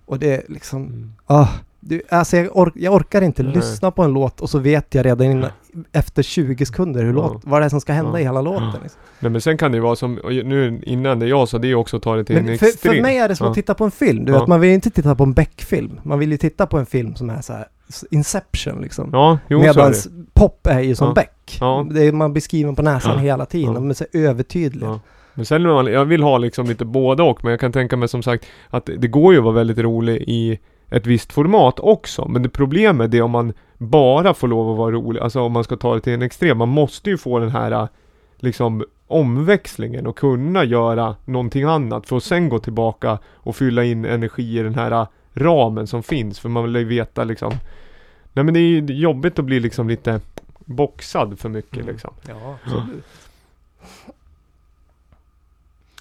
Speaker 3: Och det är liksom,
Speaker 2: Mm.
Speaker 3: ah, du, alltså jag, ork, jag orkar inte
Speaker 2: Nej.
Speaker 3: lyssna på en låt och så vet jag redan innan, efter 20 sekunder hur låt, vad det är som ska hända i hela låten. Liksom.
Speaker 2: Nej men sen kan det ju vara som, nu innan det jag sa, det är också att ta det till en
Speaker 3: Men för,
Speaker 2: extrem.
Speaker 3: för mig är det som att titta på en film. Du vet, man vill ju inte titta på en Beck-film. Man vill ju titta på en film som är så här Inception liksom.
Speaker 2: Ja, jo så är
Speaker 3: Medan
Speaker 2: det.
Speaker 3: pop är ju som
Speaker 2: Ja.
Speaker 3: Beck.
Speaker 2: Ja.
Speaker 3: Det är, man blir skriven på näsan
Speaker 2: Ja.
Speaker 3: hela tiden.
Speaker 2: Ja.
Speaker 3: Är så övertydliga.
Speaker 2: Men sen när man, jag vill ha liksom lite båda och men jag kan tänka mig som sagt att det går ju att vara väldigt rolig i ett visst format också. Men det problemet är om man bara får lov att vara rolig, alltså om man ska ta det till en extrem. Man måste ju få den här liksom omväxlingen och kunna göra någonting annat för att sen gå tillbaka och fylla in energi i den här ramen som finns. För man vill ju veta liksom Nej men det är ju jobbigt att bli liksom lite boxad för mycket
Speaker 3: Mm.
Speaker 2: liksom.
Speaker 3: Ja,
Speaker 2: absolut.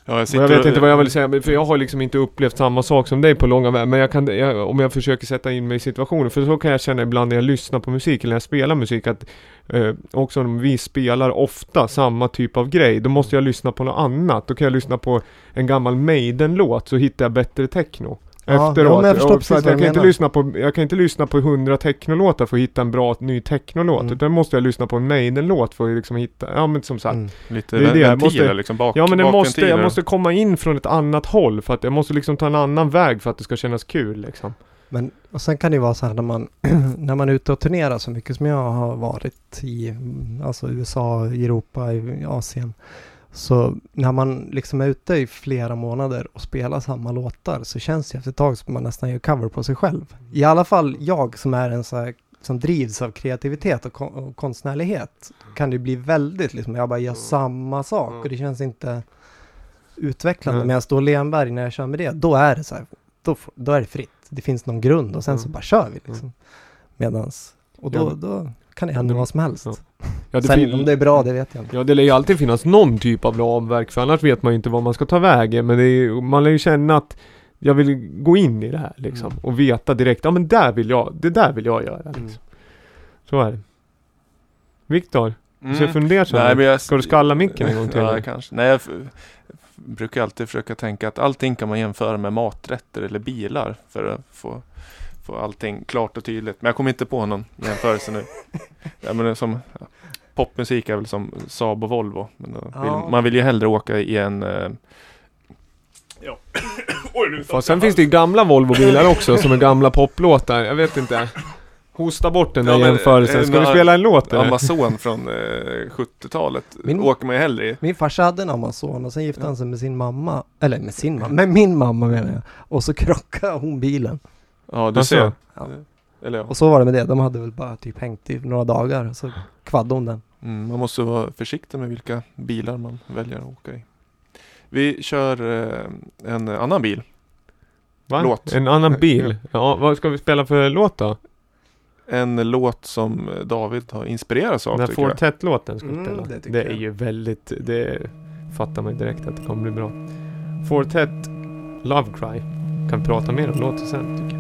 Speaker 1: Ja, jag, sitter
Speaker 2: jag vet inte vad jag vill säga, för jag har liksom inte upplevt samma sak som dig på långa vägar. Men jag kan, jag, om jag försöker sätta in mig i situationen, för så kan jag känna ibland när jag lyssnar på musik eller när jag spelar musik att eh, också om vi spelar ofta samma typ av grej, då måste jag lyssna på något annat. Då kan jag lyssna på en gammal Maiden-låt så hittar jag bättre techno.
Speaker 3: Ja,
Speaker 2: Efteråt.
Speaker 3: men jag förstår
Speaker 2: Och jag, kan inte lyssna på, jag kan inte lyssna på hundra technolåtar för att hitta en bra ny technolåt.
Speaker 3: Mm.
Speaker 2: Utan måste jag lyssna på en Maiden-låt för att liksom hitta, ja men som sagt.
Speaker 3: Mm.
Speaker 1: Lite
Speaker 2: Det är det, jag måste-
Speaker 1: liksom, bak,
Speaker 2: Ja men det måste, jag måste komma in från ett annat håll för att jag måste liksom ta en annan väg för att det ska kännas kul liksom.
Speaker 3: Men och sen kan det ju vara så här när man, när man är ute och turnerar så mycket som jag har varit i alltså USA, Europa, i Asien. Så när man liksom är ute i flera månader och spelar samma låtar så känns det efter ett tag som man nästan gör cover på sig själv. I alla fall jag som är en så här, som drivs av kreativitet och, kon- och konstnärlighet kan det bli väldigt liksom, jag bara gör samma sak och det känns inte utvecklande.
Speaker 2: Nej.
Speaker 3: Medan då Lenberg, när jag kör med det, då är det så här, då, då är det fritt. Det finns någon grund och sen så
Speaker 2: Mm.
Speaker 3: bara kör vi liksom. Medans, och då, då kan det hända
Speaker 2: Mm.
Speaker 3: vad som helst.
Speaker 2: Ja. Ja det,
Speaker 3: Sen
Speaker 2: fin-
Speaker 3: om det är bra, det vet jag inte.
Speaker 2: ja det lär ju alltid finnas någon typ av ramverk för annars vet man ju inte vad man ska ta vägen. Men det är, man lär ju känna att jag vill gå in i det här liksom.
Speaker 3: Mm.
Speaker 2: Och veta direkt, ja men där vill jag, det där vill jag göra liksom.
Speaker 3: Mm.
Speaker 2: Så är det. Viktor, du ser
Speaker 1: Mm.
Speaker 2: fundersam
Speaker 1: Nej,
Speaker 2: ut.
Speaker 1: men jag...
Speaker 2: Ska du skalla micken en gång till?
Speaker 1: Ja, kanske. Nej, jag f- brukar alltid försöka tänka att allting kan man jämföra med maträtter eller bilar för att få, få allting klart och tydligt. Men jag kommer inte på någon jämförelse nu. Ja, men det är som, ja, popmusik är väl som Saab och Volvo. Men
Speaker 3: Ja.
Speaker 1: vill, man vill ju hellre åka i en eh,
Speaker 2: Fast sen finns det ju gamla Volvo-bilar också som är gamla poplåtar. Jag vet inte. Hosta bort den där
Speaker 1: Ja,
Speaker 2: jämförelsen. Ska
Speaker 1: eh,
Speaker 2: vi spela en låt eller?
Speaker 1: Amazon från eh, 70-talet.
Speaker 3: Min-
Speaker 1: Åker man ju hellre i.
Speaker 3: Min farsa hade en Amazon och sen gifte han sig med sin mamma, eller med sin mamma, med min mamma menar jag. Och så krockade hon bilen.
Speaker 1: Ja, du
Speaker 2: Alltså,
Speaker 1: ser.
Speaker 3: Ja.
Speaker 1: Eller ja.
Speaker 3: Och så var det med det, de hade väl bara typ hängt i några dagar, så kvaddade hon den.
Speaker 1: Mm, man måste vara försiktig med vilka bilar man väljer att åka i. Vi kör eh, en annan bil.
Speaker 2: Va?
Speaker 1: Låt.
Speaker 2: En annan bil? Ja, vad ska vi spela för låt då?
Speaker 1: En låt som David har inspirerats av
Speaker 2: Den här. Fortet-låten ska vi
Speaker 3: Mm,
Speaker 2: spela.
Speaker 3: det
Speaker 2: det,
Speaker 3: tycker
Speaker 2: är
Speaker 3: jag.
Speaker 2: ju väldigt, det fattar man ju direkt att det kommer bli bra. Fortet Love Cry. Kan vi prata mer om låten sen tycker jag.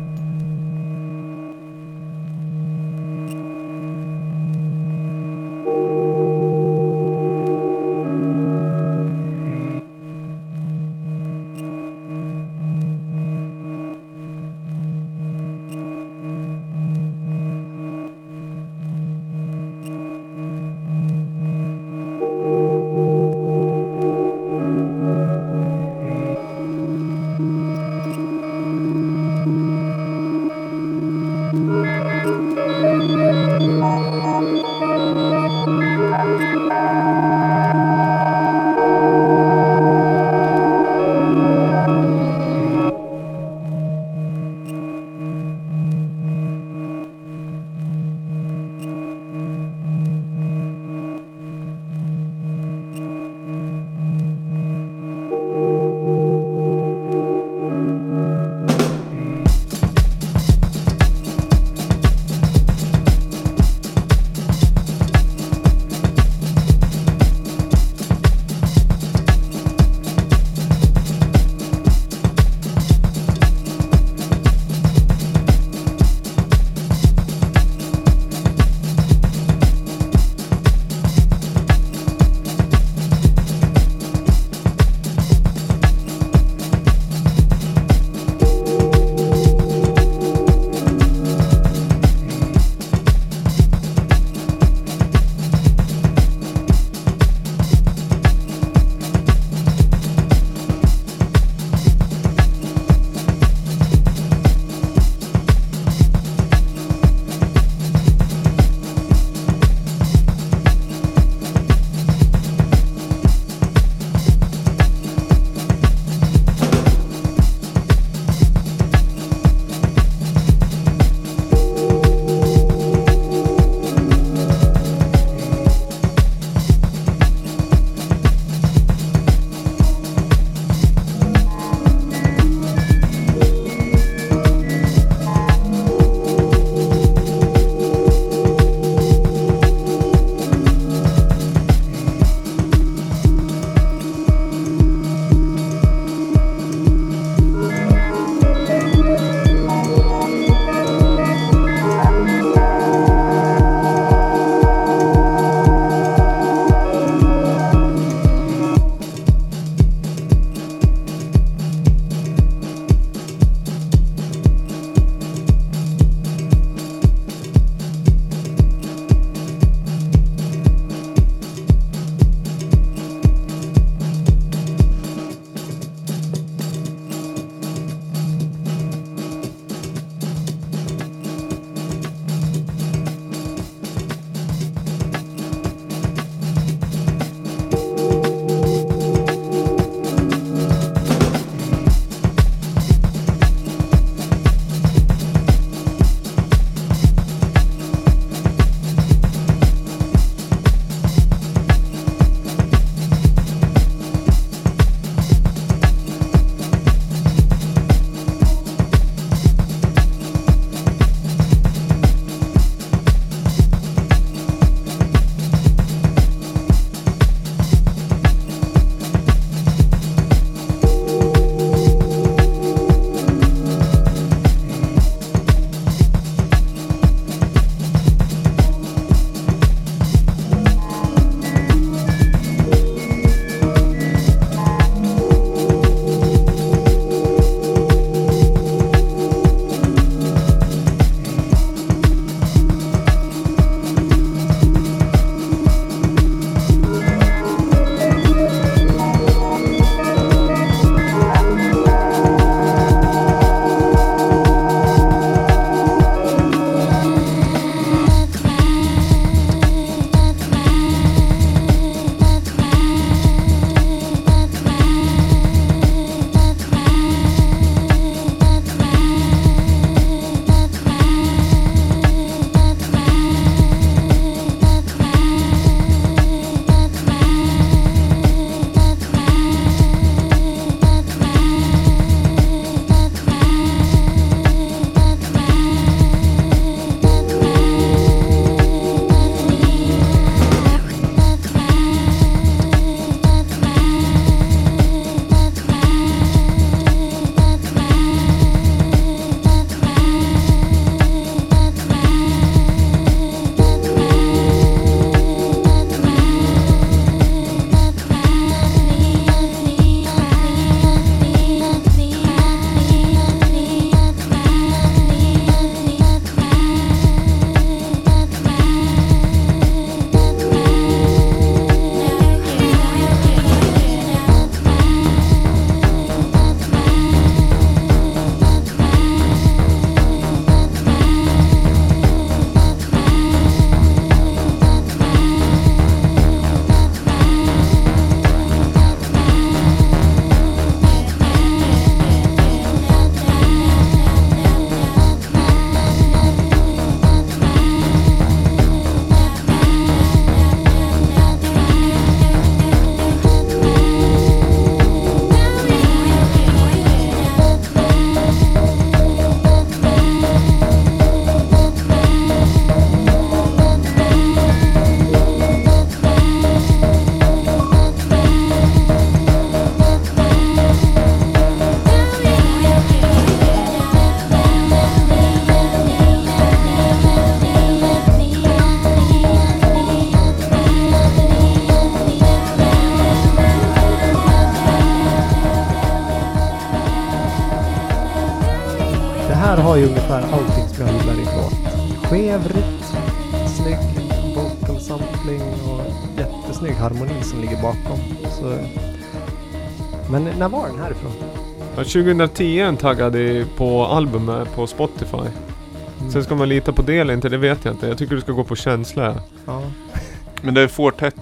Speaker 2: 2010 är den taggad i- på albumet på Spotify.
Speaker 3: Mm.
Speaker 2: Sen ska man lita på det eller inte, det vet jag inte. Jag tycker du ska gå på känsla.
Speaker 3: Ja,
Speaker 1: Men det är Fortet.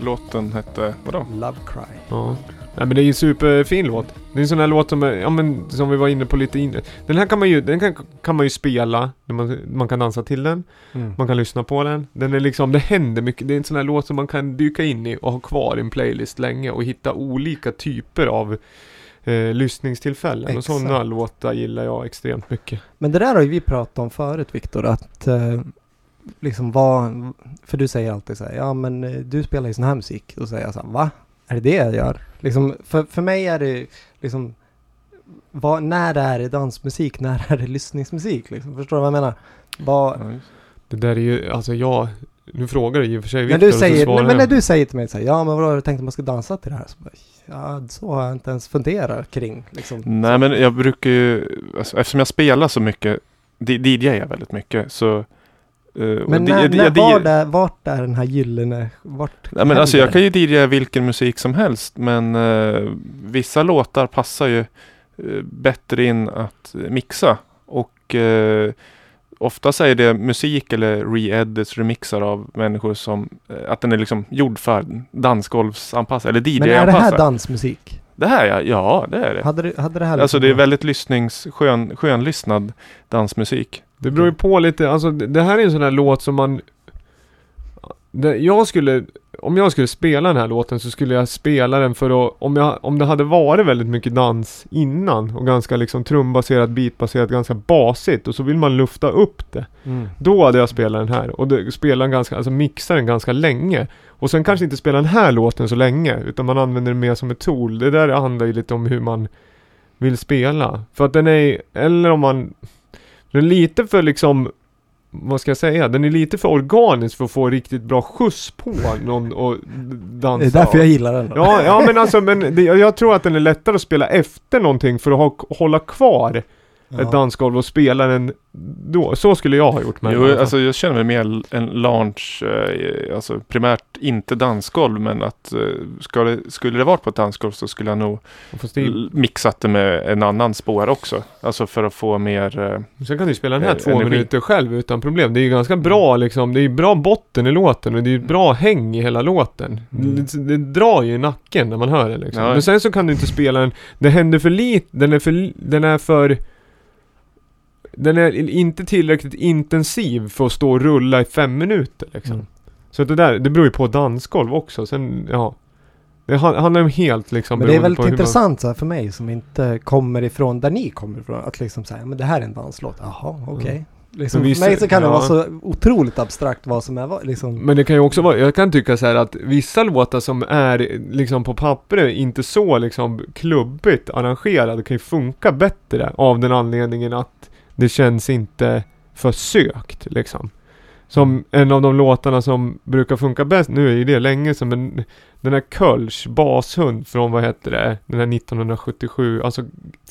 Speaker 1: Låten hette, vadå?
Speaker 3: Love Cry.
Speaker 2: Ja. Nej men det är ju en superfin låt. Det är en sån här låt som, är, ja men som vi var inne på lite inne. Den här kan man ju, den kan, kan man ju spela, när man, man kan dansa till den,
Speaker 3: Mm.
Speaker 2: man kan lyssna på den. Den är liksom, det händer mycket, det är en sån här låt som man kan dyka in i och ha kvar i en playlist länge och hitta olika typer av eh, lyssningstillfällen. Och
Speaker 3: Exakt.
Speaker 2: sådana låtar gillar jag extremt mycket.
Speaker 3: Men det där har ju vi pratat om förut Viktor, att eh, liksom vad, för du säger alltid så här, ja men eh, du spelar ju sån här musik. Och så säger jag så här, va? Är det det jag gör? Liksom, för, för mig är det liksom, vad, när är det dansmusik, när är det lyssningsmusik? Liksom, förstår du vad jag menar? Vad,
Speaker 1: Ja.
Speaker 2: Det där är ju, alltså jag, nu frågar du i och för sig
Speaker 3: när
Speaker 2: Viktor
Speaker 3: du
Speaker 2: och så
Speaker 3: säger, nej, men när du säger till mig så här, ja men vadå har du tänkt att man ska dansa till det här? Så bara, ja, så har jag inte ens funderat kring. Liksom.
Speaker 1: Nej men jag brukar ju, alltså, eftersom jag spelar så mycket, DJar jag väldigt mycket så och
Speaker 3: Men när, när, var det, vart är den här gyllene, vart
Speaker 1: Nej, men alltså jag kan ju DJa vilken musik som helst men eh, vissa låtar passar ju eh, bättre in att mixa och ofta är det musik eller re-edits, remixar av människor som eh, att den är liksom gjord för dansgolvsanpassad eller
Speaker 3: Men är det här
Speaker 1: DJ-anpassad.
Speaker 3: dansmusik?
Speaker 1: Det här ja, ja det är det.
Speaker 3: Hade, du, hade det här
Speaker 1: Alltså
Speaker 3: liksom
Speaker 1: det är väldigt lyssnings, skön, skönlyssnad dansmusik.
Speaker 2: Det beror ju på lite, alltså det det här är en sån här låt som man det, Jag skulle, om jag skulle spela den här låten så skulle jag spela den för att, om, jag, om det hade varit väldigt mycket dans innan och ganska liksom trumbaserat, beatbaserat, ganska basigt och så vill man lufta upp det.
Speaker 3: Mm.
Speaker 2: Då hade jag spelat den här och det, spela den ganska, alltså mixa den ganska länge. Och sen kanske inte spela den här låten så länge utan man använder den mer som ett tool. Det där handlar ju lite om hur man vill spela. För att den är, eller om man den är lite för liksom vad ska jag säga? Den är lite för organisk för att få riktigt bra skjuts på någon och dansa.
Speaker 3: Det är därför jag gillar den då.
Speaker 2: Ja, ja men alltså men det, jag tror att den är lättare att spela efter någonting för att ha, hålla kvar
Speaker 3: Ja.
Speaker 2: ett dansgolv och spela den då. Så skulle jag ha gjort med
Speaker 1: Jo, alltså jag känner mig mer en lounge, eh, alltså primärt inte dansgolv men att eh, ska det, skulle det varit på ett dansgolv så skulle jag nog mixat det med en annan spår också. Alltså för att få mer, eh,
Speaker 2: Sen kan du spela den här
Speaker 1: Eh,
Speaker 2: två
Speaker 1: energi.
Speaker 2: minuter själv utan problem. Det är ju ganska bra liksom. Det är ju bra botten i låten och det är ju bra häng i hela låten.
Speaker 3: Mm.
Speaker 2: Det, det drar ju i nacken när man hör det liksom.
Speaker 1: Ja.
Speaker 2: Men sen så kan du inte spela den. Det händer för lite. Den är för, den är för den är inte tillräckligt intensiv för att stå och rulla i fem minuter liksom.
Speaker 3: Mm.
Speaker 2: Så det där, det beror ju på dansgolv också. Sen, ja. Det han- handlar ju om helt liksom
Speaker 3: Men det är väldigt
Speaker 2: man-
Speaker 3: intressant så här, för mig som inte kommer ifrån där ni kommer ifrån. Att liksom säga, men det här är en danslåt. Jaha, okej. Liksom,
Speaker 2: Men
Speaker 3: för
Speaker 2: vissa-
Speaker 3: mig så kan det
Speaker 2: ja.
Speaker 3: vara så otroligt abstrakt vad som är. Liksom.
Speaker 2: Men det kan ju också vara, jag kan tycka så här att vissa låtar som är liksom på pappret inte så liksom klubbigt arrangerade kan ju funka bättre av den anledningen att det känns inte för sökt liksom. Som en av de låtarna som brukar funka bäst, nu är ju det länge sedan men den här Kölsch, bashund från vad heter det, den här 1977, alltså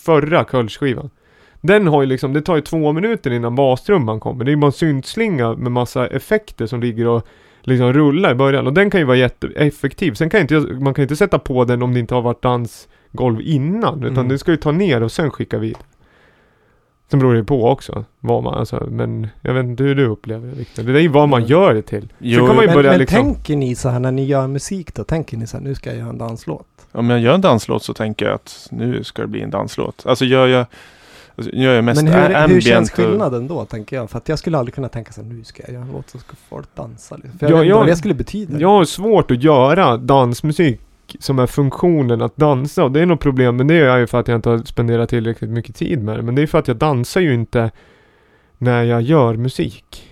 Speaker 2: förra Kölsch-skivan. Den har ju liksom, det tar ju två minuter innan bastrumman kommer. Det är ju bara en syntslinga med massa effekter som ligger och liksom rullar i början. Och den kan ju vara jätteeffektiv. Sen kan inte, man kan inte sätta på den om det inte har varit dansgolv innan. Utan
Speaker 3: Mm.
Speaker 2: det ska ju ta ner och sen skicka vidare. Sen beror det ju på också. Vad man, alltså, men jag vet inte hur du upplever det Victor. Det är ju vad man
Speaker 3: Mm.
Speaker 2: gör det till.
Speaker 1: Jo,
Speaker 2: Sen kan man ju
Speaker 3: Men,
Speaker 2: börja
Speaker 3: men
Speaker 2: liksom...
Speaker 3: tänker ni så här när ni gör musik då? Tänker ni så här, nu ska jag göra en danslåt?
Speaker 1: om jag gör en danslåt så tänker jag att nu ska det bli en danslåt. Alltså gör jag, alltså, gör jag mest
Speaker 3: Men hur, hur känns skillnaden då, tänker jag? För att jag skulle aldrig kunna tänka så här, nu ska jag göra en låt så ska folk dansa. Liksom. För jag
Speaker 2: Ja,
Speaker 3: vet inte
Speaker 2: jag-
Speaker 3: vad det skulle betyda.
Speaker 2: Jag har svårt att göra dansmusik som är funktionen att dansa och det är nog problem men det är ju för att jag inte har spenderat tillräckligt mycket tid med det. Men det är för att jag dansar ju inte när jag gör musik.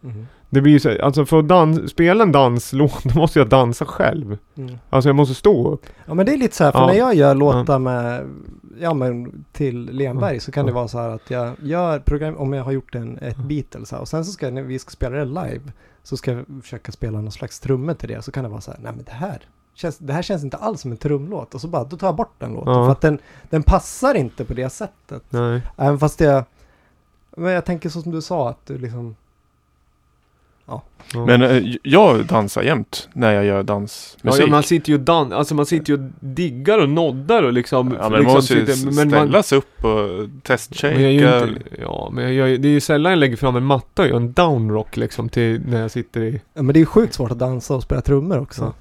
Speaker 3: Mhm.
Speaker 2: Det blir ju så, alltså för att dans, spela en danslåt då måste jag dansa själv.
Speaker 3: Mm.
Speaker 2: Alltså jag måste stå upp.
Speaker 3: Ja men det är lite så här, för
Speaker 2: Ja.
Speaker 3: när jag gör låtar med, ja men till Lenberg
Speaker 2: Ja.
Speaker 3: så kan det vara så här att jag gör program, om jag har gjort en, ett Beatles här, och sen så ska när vi ska spela det live, så ska jag försöka spela någon slags trummor till det, så kan det vara så här, nej men det här, känns, det här känns inte alls som en trumlåt, och så bara, då tar jag bort den låten,
Speaker 2: Ja.
Speaker 3: för att den, den passar inte på det sättet.
Speaker 2: Nej.
Speaker 3: Även fast jag, Men jag tänker så som du sa att du liksom...
Speaker 2: Ja.
Speaker 1: Men eh, jag dansar jämt när jag gör
Speaker 2: Ja,
Speaker 1: dansmusik.
Speaker 2: ja, man sitter ju och dan- alltså man sitter ju och diggar och noddar och liksom
Speaker 1: Ja, men man
Speaker 2: liksom
Speaker 1: måste ju
Speaker 2: sitter- men man-
Speaker 1: ställas upp och
Speaker 2: Men jag gör ju inte, ja, men jag gör, ju- det är ju sällan jag lägger fram en matta och gör en downrock liksom till när jag sitter i
Speaker 3: Ja, men det är ju sjukt svårt att dansa och spela trummor också.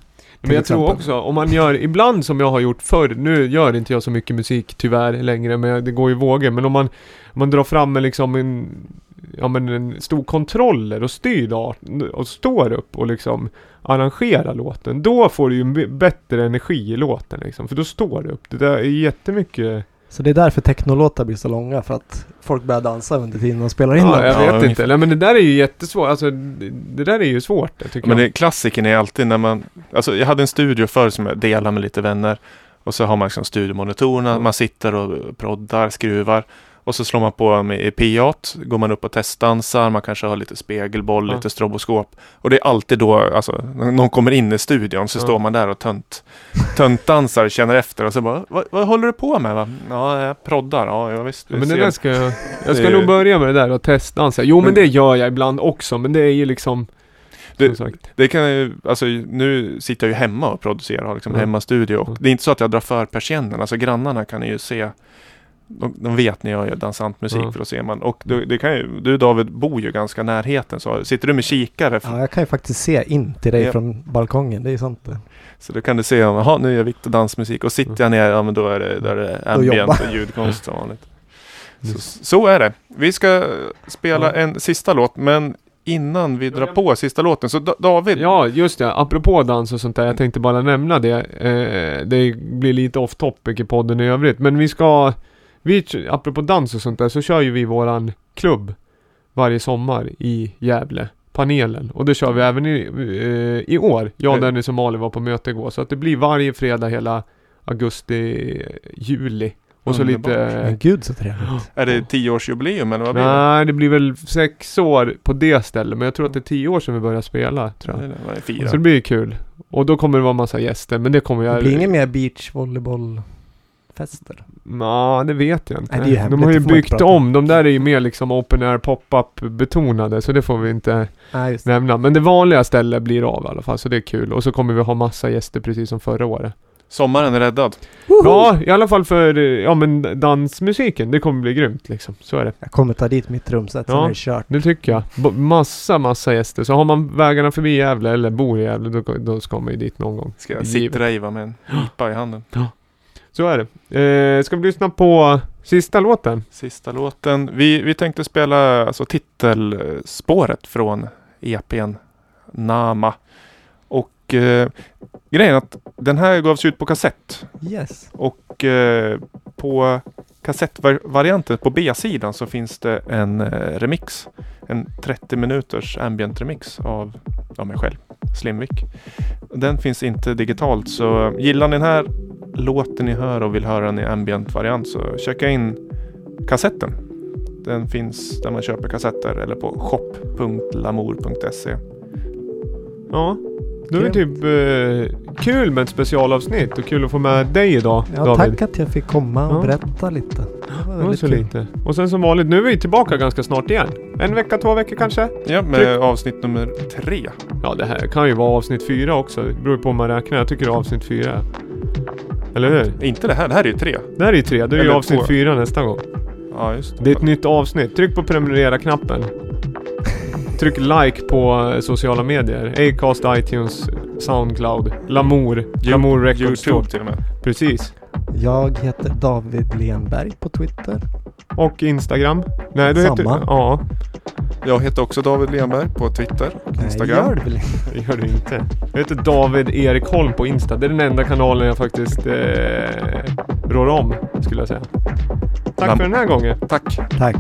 Speaker 2: Men jag tror
Speaker 3: exempel.
Speaker 2: också, om man gör, ibland som jag har gjort förr, nu gör inte jag så mycket musik tyvärr längre, men det går ju vågor. Men om man, om man drar fram en liksom en, ja men en stor kontroller och styr datorn och står upp och liksom arrangerar låten, då får du ju bättre energi i låten liksom. För då står du upp. Det där är jättemycket,
Speaker 3: Så det är därför technolåtar blir så långa, för att folk börjar dansa under tiden de spelar in
Speaker 2: ja,
Speaker 3: dem.
Speaker 2: jag
Speaker 1: Ja,
Speaker 2: vet
Speaker 1: ungefär.
Speaker 2: inte. Nej men det där är ju jättesvårt, alltså det, där är ju svårt tycker
Speaker 1: Men det, klassiken är alltid när man, alltså jag hade en studio förr som jag delade med lite vänner. Och så har man liksom studiomonitorerna,
Speaker 2: Mm.
Speaker 1: man sitter och proddar, skruvar. Och så slår man på med PA, går man upp och testdansar, man kanske har lite spegelboll,
Speaker 2: Ja.
Speaker 1: lite stroboskop. Och det är alltid då, alltså, när någon kommer in i studion så
Speaker 2: Ja.
Speaker 1: står man där och tönt, töntdansar och känner efter och så bara, vad, vad håller du på med? Va? Ja, jag proddar, ja, ja visst.
Speaker 2: Ja, men det
Speaker 1: ser."
Speaker 2: där ska jag, jag ska nog börja med det där och testdansa. Jo men
Speaker 1: Men-
Speaker 2: det gör jag ibland också, men det är ju liksom
Speaker 1: Det-. Det kan ju, alltså nu sitter jag ju hemma och producerar, har liksom
Speaker 2: Mm.
Speaker 1: hemmastudio. Och
Speaker 2: Mm.
Speaker 1: det är inte så att jag drar för persiennen, alltså grannarna kan ju se de, de vet när jag gör dansantmusik
Speaker 2: Mm.
Speaker 1: för då ser man. Och du, det kan ju, du David bor ju ganska närheten så sitter du med kikare
Speaker 3: Ja, jag kan ju faktiskt se in till dig
Speaker 1: Ja.
Speaker 3: från balkongen, det är ju sant det.
Speaker 1: så då kan du se om, jaha nu gör Viktor dansmusik och sitter jag ner, ja men då är det, då är det ambient och ljudkonst som vanligt. Så, så är det. Vi ska spela
Speaker 2: Ja.
Speaker 1: en sista låt men innan vi drar på sista låten så Da- David,
Speaker 2: Ja, just det. Apropå dans och sånt där. Jag tänkte bara nämna det. Eh, det blir lite off topic i podden i övrigt. Men vi ska... Vi, apropå dans och sånt där så kör ju vi våran klubb varje sommar i Gävle. Panelen. Och det kör vi även i, eh, i år. Jag,
Speaker 1: Mm.
Speaker 2: Dennis och Malin var på möte igår. Så att det blir varje fredag hela augusti, juli. Och så lite...
Speaker 3: Men gud så trevligt.
Speaker 1: är det tioårsjubileum eller vad blir det?
Speaker 2: Nej, det blir väl sex år på det stället. Men jag tror att det är tio år sedan vi började spela. Tror jag.
Speaker 1: Det, fyra?
Speaker 2: Så det blir kul. Och då kommer det vara massa gäster, men det kommer jag...
Speaker 3: Det blir inget mer beachvolleybollfester?
Speaker 2: Ja, det vet jag inte.
Speaker 3: Nej, det är
Speaker 2: de har ju byggt
Speaker 3: om.
Speaker 2: De där är ju mer liksom open air pop-up betonade, så det får vi inte
Speaker 3: Nej,
Speaker 2: nämna. Men det vanliga stället blir av i alla fall, så det är kul. Och så kommer vi ha massa gäster precis som förra året.
Speaker 1: Sommaren är räddad.
Speaker 2: Ja, i alla fall för, ja men dansmusiken. Det kommer bli grymt liksom. Så är det.
Speaker 3: Jag kommer ta dit mitt trumset, sen
Speaker 2: Ja.
Speaker 3: är det kört.
Speaker 2: Det tycker jag. B- massa, massa gäster. Så har man vägarna förbi Gävle eller bor i Gävle, då, då ska man ju dit någon gång.
Speaker 1: Ska jag
Speaker 2: Givet.
Speaker 1: sitta med en IPA i handen.
Speaker 2: Så är det. Eh, ska vi lyssna på sista låten?
Speaker 1: Sista låten. Vi, vi tänkte spela alltså, titelspåret från EPn Nama. Och eh, grejen är att den här gavs ut på kassett.
Speaker 3: Yes.
Speaker 1: Och eh, på kassettvarianten på B-sidan så finns det en eh, remix. En 30 minuters ambient remix av, av mig själv, Slimvik. Den finns inte digitalt så gillar ni den här låten ni hör och vill höra den i ambient variant så checka in kassetten. Den finns där man köper kassetter eller på shop.lamour.se.
Speaker 2: Ja. Då är det typ eh, kul med ett specialavsnitt och kul att få med dig idag
Speaker 3: Ja,
Speaker 2: David.
Speaker 3: tack att jag fick komma och
Speaker 2: Ja.
Speaker 3: berätta lite. Det var
Speaker 2: Det var så
Speaker 3: kul.
Speaker 2: lite. Och sen som vanligt, nu är vi tillbaka ganska snart igen. En vecka, två veckor kanske?
Speaker 1: Ja, med
Speaker 2: Tryck.
Speaker 1: avsnitt nummer tre.
Speaker 2: Ja, det här kan ju vara avsnitt fyra också. Det beror ju på hur man räknar. Jag tycker det är avsnitt fyra. Eller hur?
Speaker 1: Inte det här, det här är ju tre.
Speaker 2: Det här är ju tre. Det är ju
Speaker 1: Eller
Speaker 2: avsnitt
Speaker 1: två.
Speaker 2: fyra nästa gång.
Speaker 1: Ja, just
Speaker 2: Det är ett nytt avsnitt. Tryck på prenumerera-knappen. Tryck like på sociala medier. Acast, iTunes, Soundcloud, Lamour, Lamour Records.
Speaker 1: Youtube till och med.
Speaker 2: Precis.
Speaker 3: Jag heter David Lenberg på Twitter.
Speaker 2: Och Instagram. Nej, du heter...
Speaker 3: Samma.
Speaker 2: Ja,
Speaker 1: Jag heter också David Lenberg på Twitter och Instagram.
Speaker 3: Nej, gör det väl inte.
Speaker 2: det gör du inte. Jag heter David Erik Holm på Insta. Det är den enda kanalen jag faktiskt eh, rår om, skulle jag säga. Tack
Speaker 1: Lam-
Speaker 2: för den här gången.
Speaker 1: Tack!
Speaker 3: Tack.